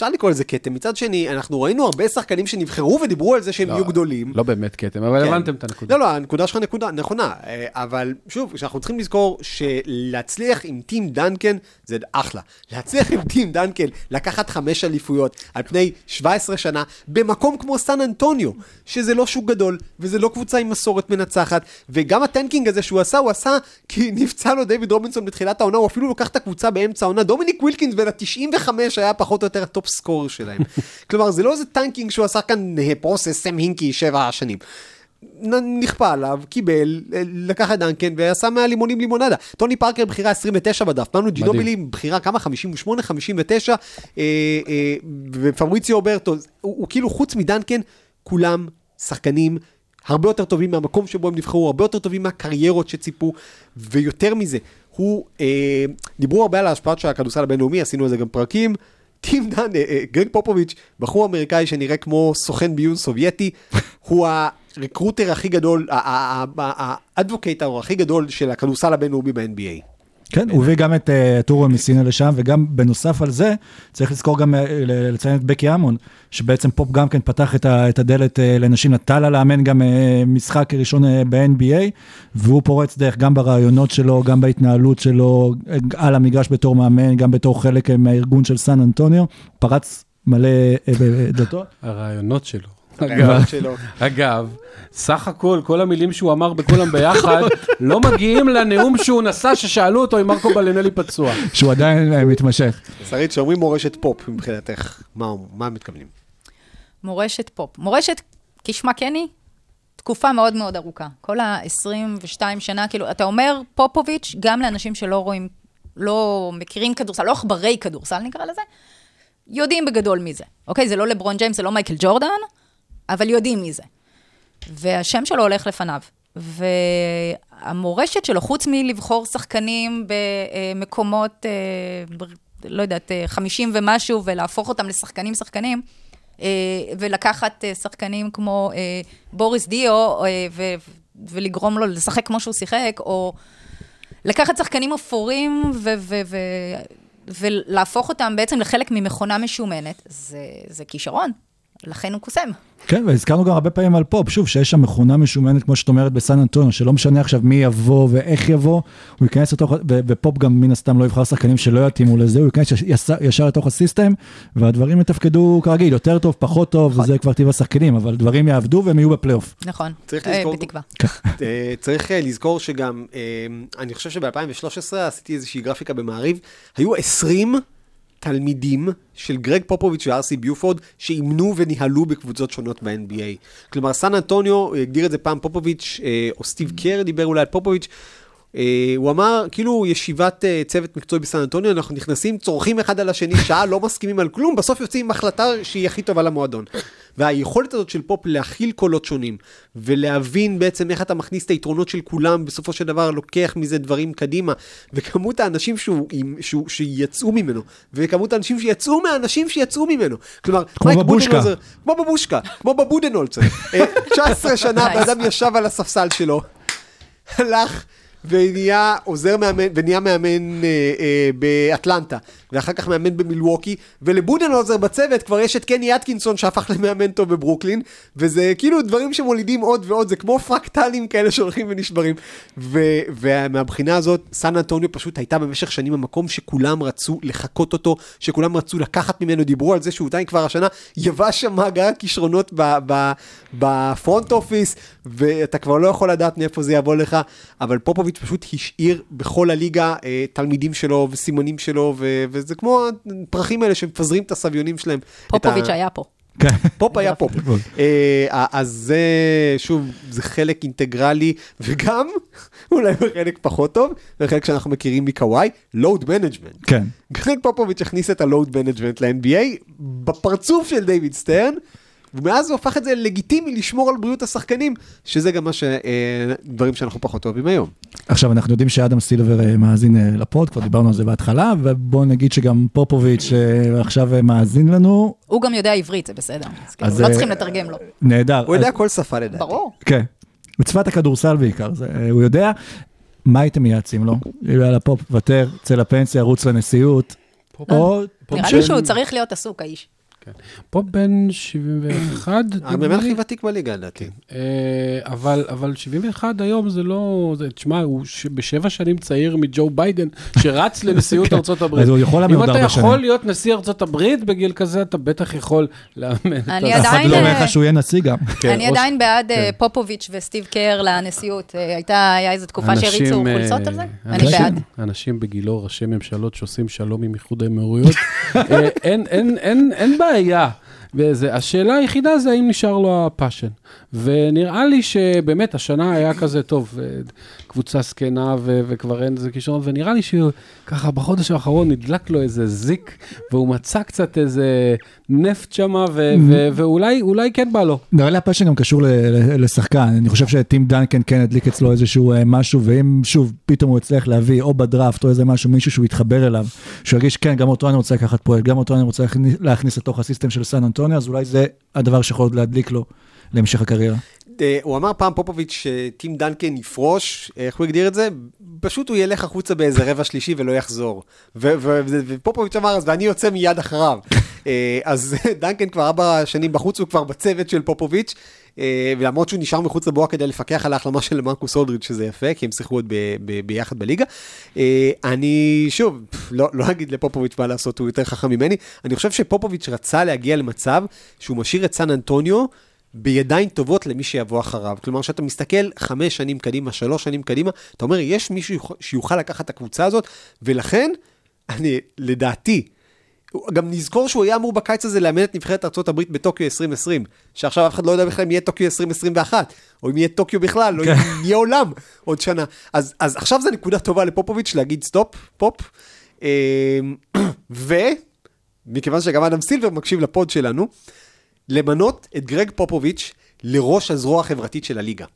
אפשר לקרוא לזה כתם. מצד שני, אנחנו ראינו הרבה שחקנים שנבחרו ודיברו על זה שהם לא, יהיו גדולים. לא באמת כתם, אבל כן. הבנתם את הנקודה. לא, לא, הנקודה שלך נקודה נכונה, אה, אבל שוב, שאנחנו צריכים לזכור שלהצליח עם טים דנקן זה אחלה. להצליח עם טים דנקן, לקחת חמש אליפויות על פני 17 שנה, במקום כמו סן אנטוניו, שזה לא שוק גדול, וזה לא קבוצה עם מסורת מנצחת, וגם ה tanking הזה שהוא עשה, הוא עשה כי *laughs* נפצע לו דיוויד רובינסון בתחילת העונה, הוא אפילו לקח את הקבוצה באמצע העונה, דומיניק ווילקינס בן ה-95 היה פחות או יותר ה top scorer שלהם. *laughs* כלומר, זה לא איזה tanking שהוא עשה כאן אה, process סם הינקי שבע שנים. נכפה עליו, קיבל, אה, לקח את דנקן ועשה מהלימונים לימונדה. טוני פארקר בחירה 29 בדראפט, מנו ג'ינובילי בחירה כמה? 58, 59, אה, אה, ופבריציו אוברטו, הוא, הוא כאילו חוץ מדנקן, כולם שחקנים הרבה יותר טובים מהמקום שבו הם נבחרו, הרבה יותר טובים מהקריירות שציפו, ויותר מזה, הוא, אה, דיברו הרבה על ההשפעות של הכדורסל הבינלאומי, עשינו על זה גם פרקים. טים דן, אה, אה, גרג פופוביץ', בחור אמריקאי שנראה כמו סוכן ביון סובייטי, *laughs* הוא ה recruiter הכי גדול, ה advocator הכי גדול של הכדורסל הבינלאומי ב-NBA. כן, הוא הביא גם את אה, אטורה מסינה לשם, וגם בנוסף על זה, צריך לזכור גם אה, לציין את בקי האמון, שבעצם פופ גם כן פתח את הדלת אה, לנשים, נטל לה לאמן גם משחק ראשון ב-NBA, והוא פורץ דרך גם ברעיונות שלו, גם בהתנהלות שלו, על המגרש בתור מאמן, גם בתור חלק מהארגון של סן אנטוניו, פרץ מלא בדלתות. הרעיונות שלו. אגב, סך הכל, כל המילים שהוא אמר בכולם ביחד, *laughs* לא מגיעים לנאום שהוא נשא, ששאלו אותו אם מרקו בלנלי פצוע. שהוא עדיין אה, מתמשך. שרית, שאומרים מורשת פופ מבחינתך, מה מה הם מתכוונים? מורשת פופ. מורשת, כשמה כן היא, תקופה מאוד מאוד ארוכה. כל ה-22 שנה, כאילו, אתה אומר פופוביץ', גם לאנשים שלא רואים, לא מכירים כדורסל, לא עכברי כדורסל נקרא לזה, יודעים בגדול מי זה. אוקיי, זה לא לברון ג'יימס, זה לא מייקל ג'ורדן, אבל יודעים מי זה. והשם שלו הולך לפניו. והמורשת שלו, חוץ מלבחור שחקנים במקומות, אה, לא יודעת, אה, 50 ומשהו, ולהפוך אותם לשחקנים-שחקנים, אה, ולקחת אה, שחקנים כמו אה, בוריס דיו, אה, ו- ולגרום לו לשחק כמו שהוא שיחק, או לקחת שחקנים אפורים ו- ו- ו- ולהפוך אותם בעצם לחלק ממכונה משומנת, זה, זה כישרון, לכן הוא קוסם. כן, והזכרנו גם הרבה פעמים על פופ, שוב, שיש שם מכונה משומנת, כמו שאת אומרת, בסן אנטוניו, שלא משנה עכשיו מי יבוא ואיך יבוא, הוא ייכנס לתוך, ופופ גם מן הסתם לא יבחר שחקנים שלא יתאימו לזה, הוא ייכנס יש- ישר, ישר לתוך ה system, והדברים יתפקדו כרגיל, יותר טוב, פחות טוב, וזה כבר טבע השחקנים, אבל דברים יעבדו והם יהיו בפלייאוף. נכון, צריך אה, לזכור- בתקווה. אה, צריך אה, לזכור שגם, אני חושב שב-2013 עשיתי איזושהי גרפיקה במעריב, היו 20 תלמידים של גרג פופוביץ' ואר סי ביופורד שאימנו וניהלו בקבוצות שונות ב-NBA. כלומר, סן אנטוניו, הגדיר את זה פעם פופוביץ', אה, או סטיב קר דיבר אולי על פופוביץ', הוא אמר, כאילו ישיבת אה, צוות מקצועי בסן אנטוניו, אנחנו נכנסים, צורכים אחד על השני שעה, לא מסכימים על כלום, בסוף יוצאים עם החלטה שהיא הכי טובה למועדון. והיכולת הזאת של פופ להכיל קולות שונים, ולהבין בעצם איך אתה מכניס את היתרונות של כולם, בסופו של דבר לוקח מזה דברים קדימה, וכמות האנשים שהוא, עם- שהוא, שיצאו ממנו, וכמות האנשים שיצאו מהאנשים שיצאו ממנו. כלומר, כמו מייק בבושקה. כמו בבושקה, כמו בבודנהולצר. *laughs* אה, 19 שנה. *laughs* בן אדם ישב על הספסל שלו, הלך ונהיה עוזר מאמן, ונהיה מאמן אה, אה, באטלנטה, ואחר כך מאמן במילווקי, ולבודנהולזר בצוות כבר יש את קני אטקינסון שהפך למאמן טוב בברוקלין, וזה כאילו דברים שמולידים עוד ועוד, זה כמו פרקטלים כאלה שהולכים ונשברים. ו- ומהבחינה הזאת, סן אנטוניו פשוט הייתה במשך שנים המקום שכולם רצו לחקות אותו, שכולם רצו לקחת ממנו, דיברו על זה שהוא עדיין כבר השנה יבש שם מאגר ב- ב front office, ואתה כבר לא יכול לדעת מאיפה זה יבוא לך, אבל פופוביץ' פופוביץ' פשוט השאיר בכל הליגה אה, תלמידים שלו וסימנים שלו, ו- וזה כמו הפרחים האלה שמפזרים את הסביונים שלהם. את ה- פופוביץ' היה פה. כן. פופ היה פופ. *laughs* אה, אז זה, שוב, זה חלק אינטגרלי, וגם, *laughs* אולי בחלק פחות טוב, בחלק שאנחנו מכירים מקוואי, load management. כן. *laughs* גרג פופוביץ' הכניס את ה load management ל-NBA בפרצוף של דיוויד סטרן, ומאז הוא הפך את זה לגיטימי לשמור על בריאות השחקנים, שזה גם מה ש... אה, דברים שאנחנו פחות אוהבים היום. עכשיו, אנחנו יודעים שאדם סילבר אה, מאזין אה, לפוד, כבר דיברנו על זה בהתחלה, ובואו נגיד שגם פופוביץ' עכשיו מאזין לנו. הוא גם יודע עברית, זה בסדר. אז כאילו, אז, לא צריכים לתרגם לו. נהדר. הוא יודע כל שפה לדעתי. ברור. כן. מצוות הכדורסל בעיקר, זה, הוא יודע. מה הייתם מייעצים לו? יאללה, פופ, ותר, צא לפנסיה, רוץ לנשיאות. או... נראה לי שהוא צריך להיות עסוק, האיש. פה בן 71, המאמן נדמה לי. הכי ותיק בליגה לדעתי. אה, אבל, אבל 71 היום זה לא, זה, תשמע, הוא בשבע שנים צעיר מג'ו ביידן, שרץ *laughs* לנשיאות ארצות הברית. אז הוא יכול לאמן אם עוד אתה ארבע יכול שנים. להיות נשיא ארצות הברית בגיל כזה, אתה בטח יכול לאמן את אני ה- אף אחד עדיין, לא אומר אה, לך שהוא יהיה נשיא גם. כן, אני עדיין בעד אה, כן. פופוביץ' וסטיב קר לנשיאות. הייתה, איזו תקופה שהריצו חולצות על זה? אני אנשים- בעד. אנשים בגילו, ראשי ממשלות שעושים שלום עם איחוד האמירויות, *laughs* אין, אין בעיה. וזה, השאלה היחידה זה האם נשאר לו ה passion. ונראה לי שבאמת השנה היה כזה טוב, אה, קבוצה זקנה ו- וכבר אין איזה כישרון, ונראה לי שככה בחודש האחרון נדלק לו איזה זיק, והוא מצא קצת איזה נפט שמה, ו- ו- ואולי אולי כן בא לו. נראה לי ה passion גם קשור ל- ל- לשחקן, אני חושב שטים דנקן כן הדליק אצלו איזשהו אה, משהו, ואם שוב פתאום הוא יצליח להביא או בדראפט או איזה משהו, מישהו שהוא יתחבר אליו, שהוא ירגיש כן, גם אותו אני רוצה לקחת פרויקט, גם אותו אני רוצה להכניס- לתוך ה system של סן אנטוניו, אז אולי זה הדבר שיכול להדליק לו להמשך הקריירה. הוא אמר פעם פופוביץ' שטים דנקן יפרוש, איך הוא הגדיר את זה? פשוט הוא ילך החוצה באיזה רבע שלישי ולא יחזור. ופופוביץ' אמר אז, ואני יוצא מיד אחריו. *laughs* אה, אז *laughs* דנקן כבר ארבע שנים בחוץ, הוא כבר בצוות של פופוביץ', אה, ולמרות שהוא נשאר מחוץ לבועה כדי לפקח על ההחלמה של מרקוס אולדריץ', שזה יפה, כי הם שיחקו עוד ב- ב- ביחד בליגה. אה, אני, שוב, לא, לא אגיד לפופוביץ' מה לעשות, הוא יותר חכם ממני. אני חושב שפופוביץ' רצה להגיע למצב שהוא משאיר את סן אנטוניו בידיים טובות למי שיבוא אחריו. כלומר, כשאתה מסתכל חמש שנים קדימה, שלוש שנים קדימה, אתה אומר, יש מישהו שיוכל לקחת את הקבוצה הזאת, ולכן, אני, לדעתי, גם נזכור שהוא היה אמור בקיץ הזה לאמן את נבחרת ארה"ב בטוקיו 2020, שעכשיו אף אחד לא יודע בכלל אם יהיה טוקיו 2021, או אם יהיה טוקיו בכלל, או אם יהיה עולם עוד שנה. אז, אז עכשיו זו נקודה טובה לפופוביץ' להגיד stop, פופ. אמ, *clears throat* ומכיוון שגם אדם סילבר מקשיב לפוד שלנו, למנות את גרג פופוביץ' לראש הזרוע החברתית של הליגה.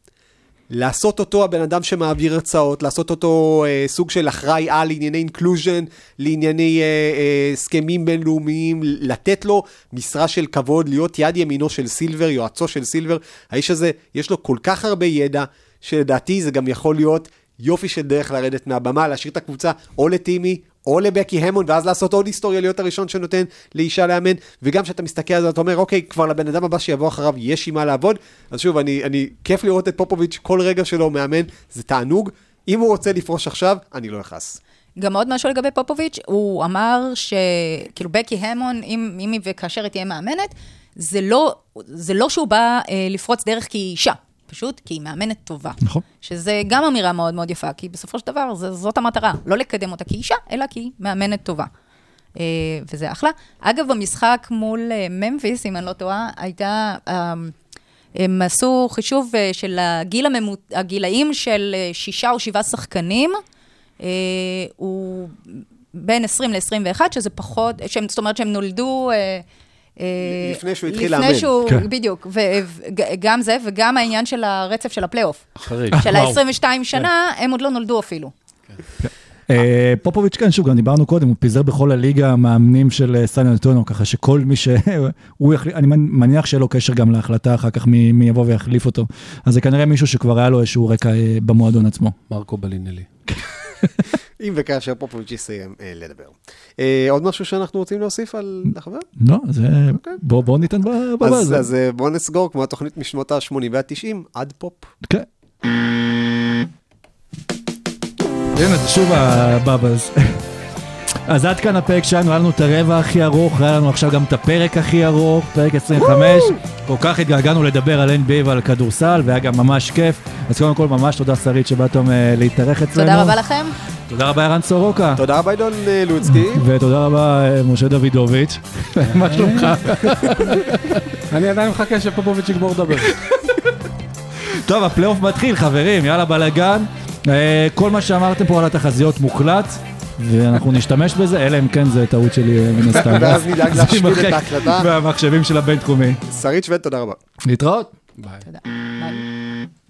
לעשות אותו הבן אדם שמעביר הרצאות, לעשות אותו אה, סוג של אחראי על לענייני inclusion, לענייני אה, אה, הסכמים בינלאומיים, לתת לו משרה של כבוד, להיות יד ימינו של סילבר, יועצו של סילבר. האיש הזה, יש לו כל כך הרבה ידע, שלדעתי זה גם יכול להיות יופי של דרך לרדת מהבמה, להשאיר את הקבוצה או לטימי, או לבקי המון, ואז לעשות עוד היסטוריה, להיות הראשון שנותן לאישה לאמן, וגם כשאתה מסתכל על זה, אתה אומר, אוקיי, כבר לבן אדם הבא שיבוא אחריו יש עם מה לעבוד. אז שוב, אני, אני, כיף לראות את פופוביץ' כל רגע שלו מאמן, זה תענוג. אם הוא רוצה לפרוש עכשיו, אני לא אכעס. גם עוד משהו לגבי פופוביץ', הוא אמר שכאילו בקי המון, אם, אם היא וכאשר היא תהיה מאמנת, זה לא, זה לא שהוא בא אה, לפרוץ דרך כי היא אישה, פשוט כי היא מאמנת טובה. נכון. שזה גם אמירה מאוד מאוד יפה, כי בסופו של דבר זה, זאת המטרה, לא לקדם אותה כאישה, אלא כי היא מאמנת טובה. אה, וזה אחלה. אגב, במשחק מול אה, ממפיס, אם אני לא טועה, הייתה... אה, הם עשו חישוב אה, של הגיל הממות... הגילאים של שישה או שבעה שחקנים, הוא בין 20 ל-21, שזה פחות, שהם, זאת אומרת שהם נולדו... אה, אה, לפני שהוא התחיל לפני לאמן. שהוא, כן. בדיוק, וגם זה, וגם העניין של הרצף של הפלייאוף. אחרי. של ה-22 שנה, הם עוד לא נולדו אפילו. אה, פופוביץ' כן, שוב, גם דיברנו קודם, הוא פיזר בכל הליגה המאמנים של אה, סן אנטוניו, ככה שכל מי ש... *laughs* הוא יחליף, אני מניח שיהיה לו קשר גם להחלטה אחר כך מי מי יבוא ויחליף אותו. אז זה כנראה מישהו שכבר היה לו איזשהו רקע אה, במועדון עצמו. מרקו בלינלי. *laughs* אם וכאשר פופוביץ' יסיים אה, לדבר. אה, עוד משהו שאנחנו רוצים להוסיף על החבר? לא, אז אה, בוא בוא ניתן ב- אז, אה, בואו נסגור כמו התוכנית משנות ה-80 וה-90, עד פופ. כן. הנה, זה שוב הבאבלס. אז עד כאן הפרק שלנו, היה לנו את הרבע הכי ארוך, היה לנו עכשיו גם את הפרק הכי ארוך, פרק 25. כל כך התגעגענו לדבר על NBA ועל כדורסל, והיה גם ממש כיף. אז קודם כל, ממש תודה שרית שבאתם אה, להתארח אצלנו. תודה רבה לכם. תודה רבה ערן סורוקה. תודה רבה עידון אה, לוצקי. ותודה רבה אה, משה דוידוביץ'. *laughs* מה שלומך? *laughs* אני עדיין מחכה שפופוביץ' יגמור לדבר. *laughs* טוב, הפלייאוף מתחיל, חברים, יאללה בלאגן. כל מה שאמרתם פה על התחזיות מוקלט, ואנחנו נשתמש בזה, אלא אם כן זה טעות שלי אה, מן הסתם. *laughs* ואז נדאג להשמיד את ההקלטה. מהמחשבים של הבינתחומי. שרית שווד, תודה רבה. להתראות. ביי. תודה.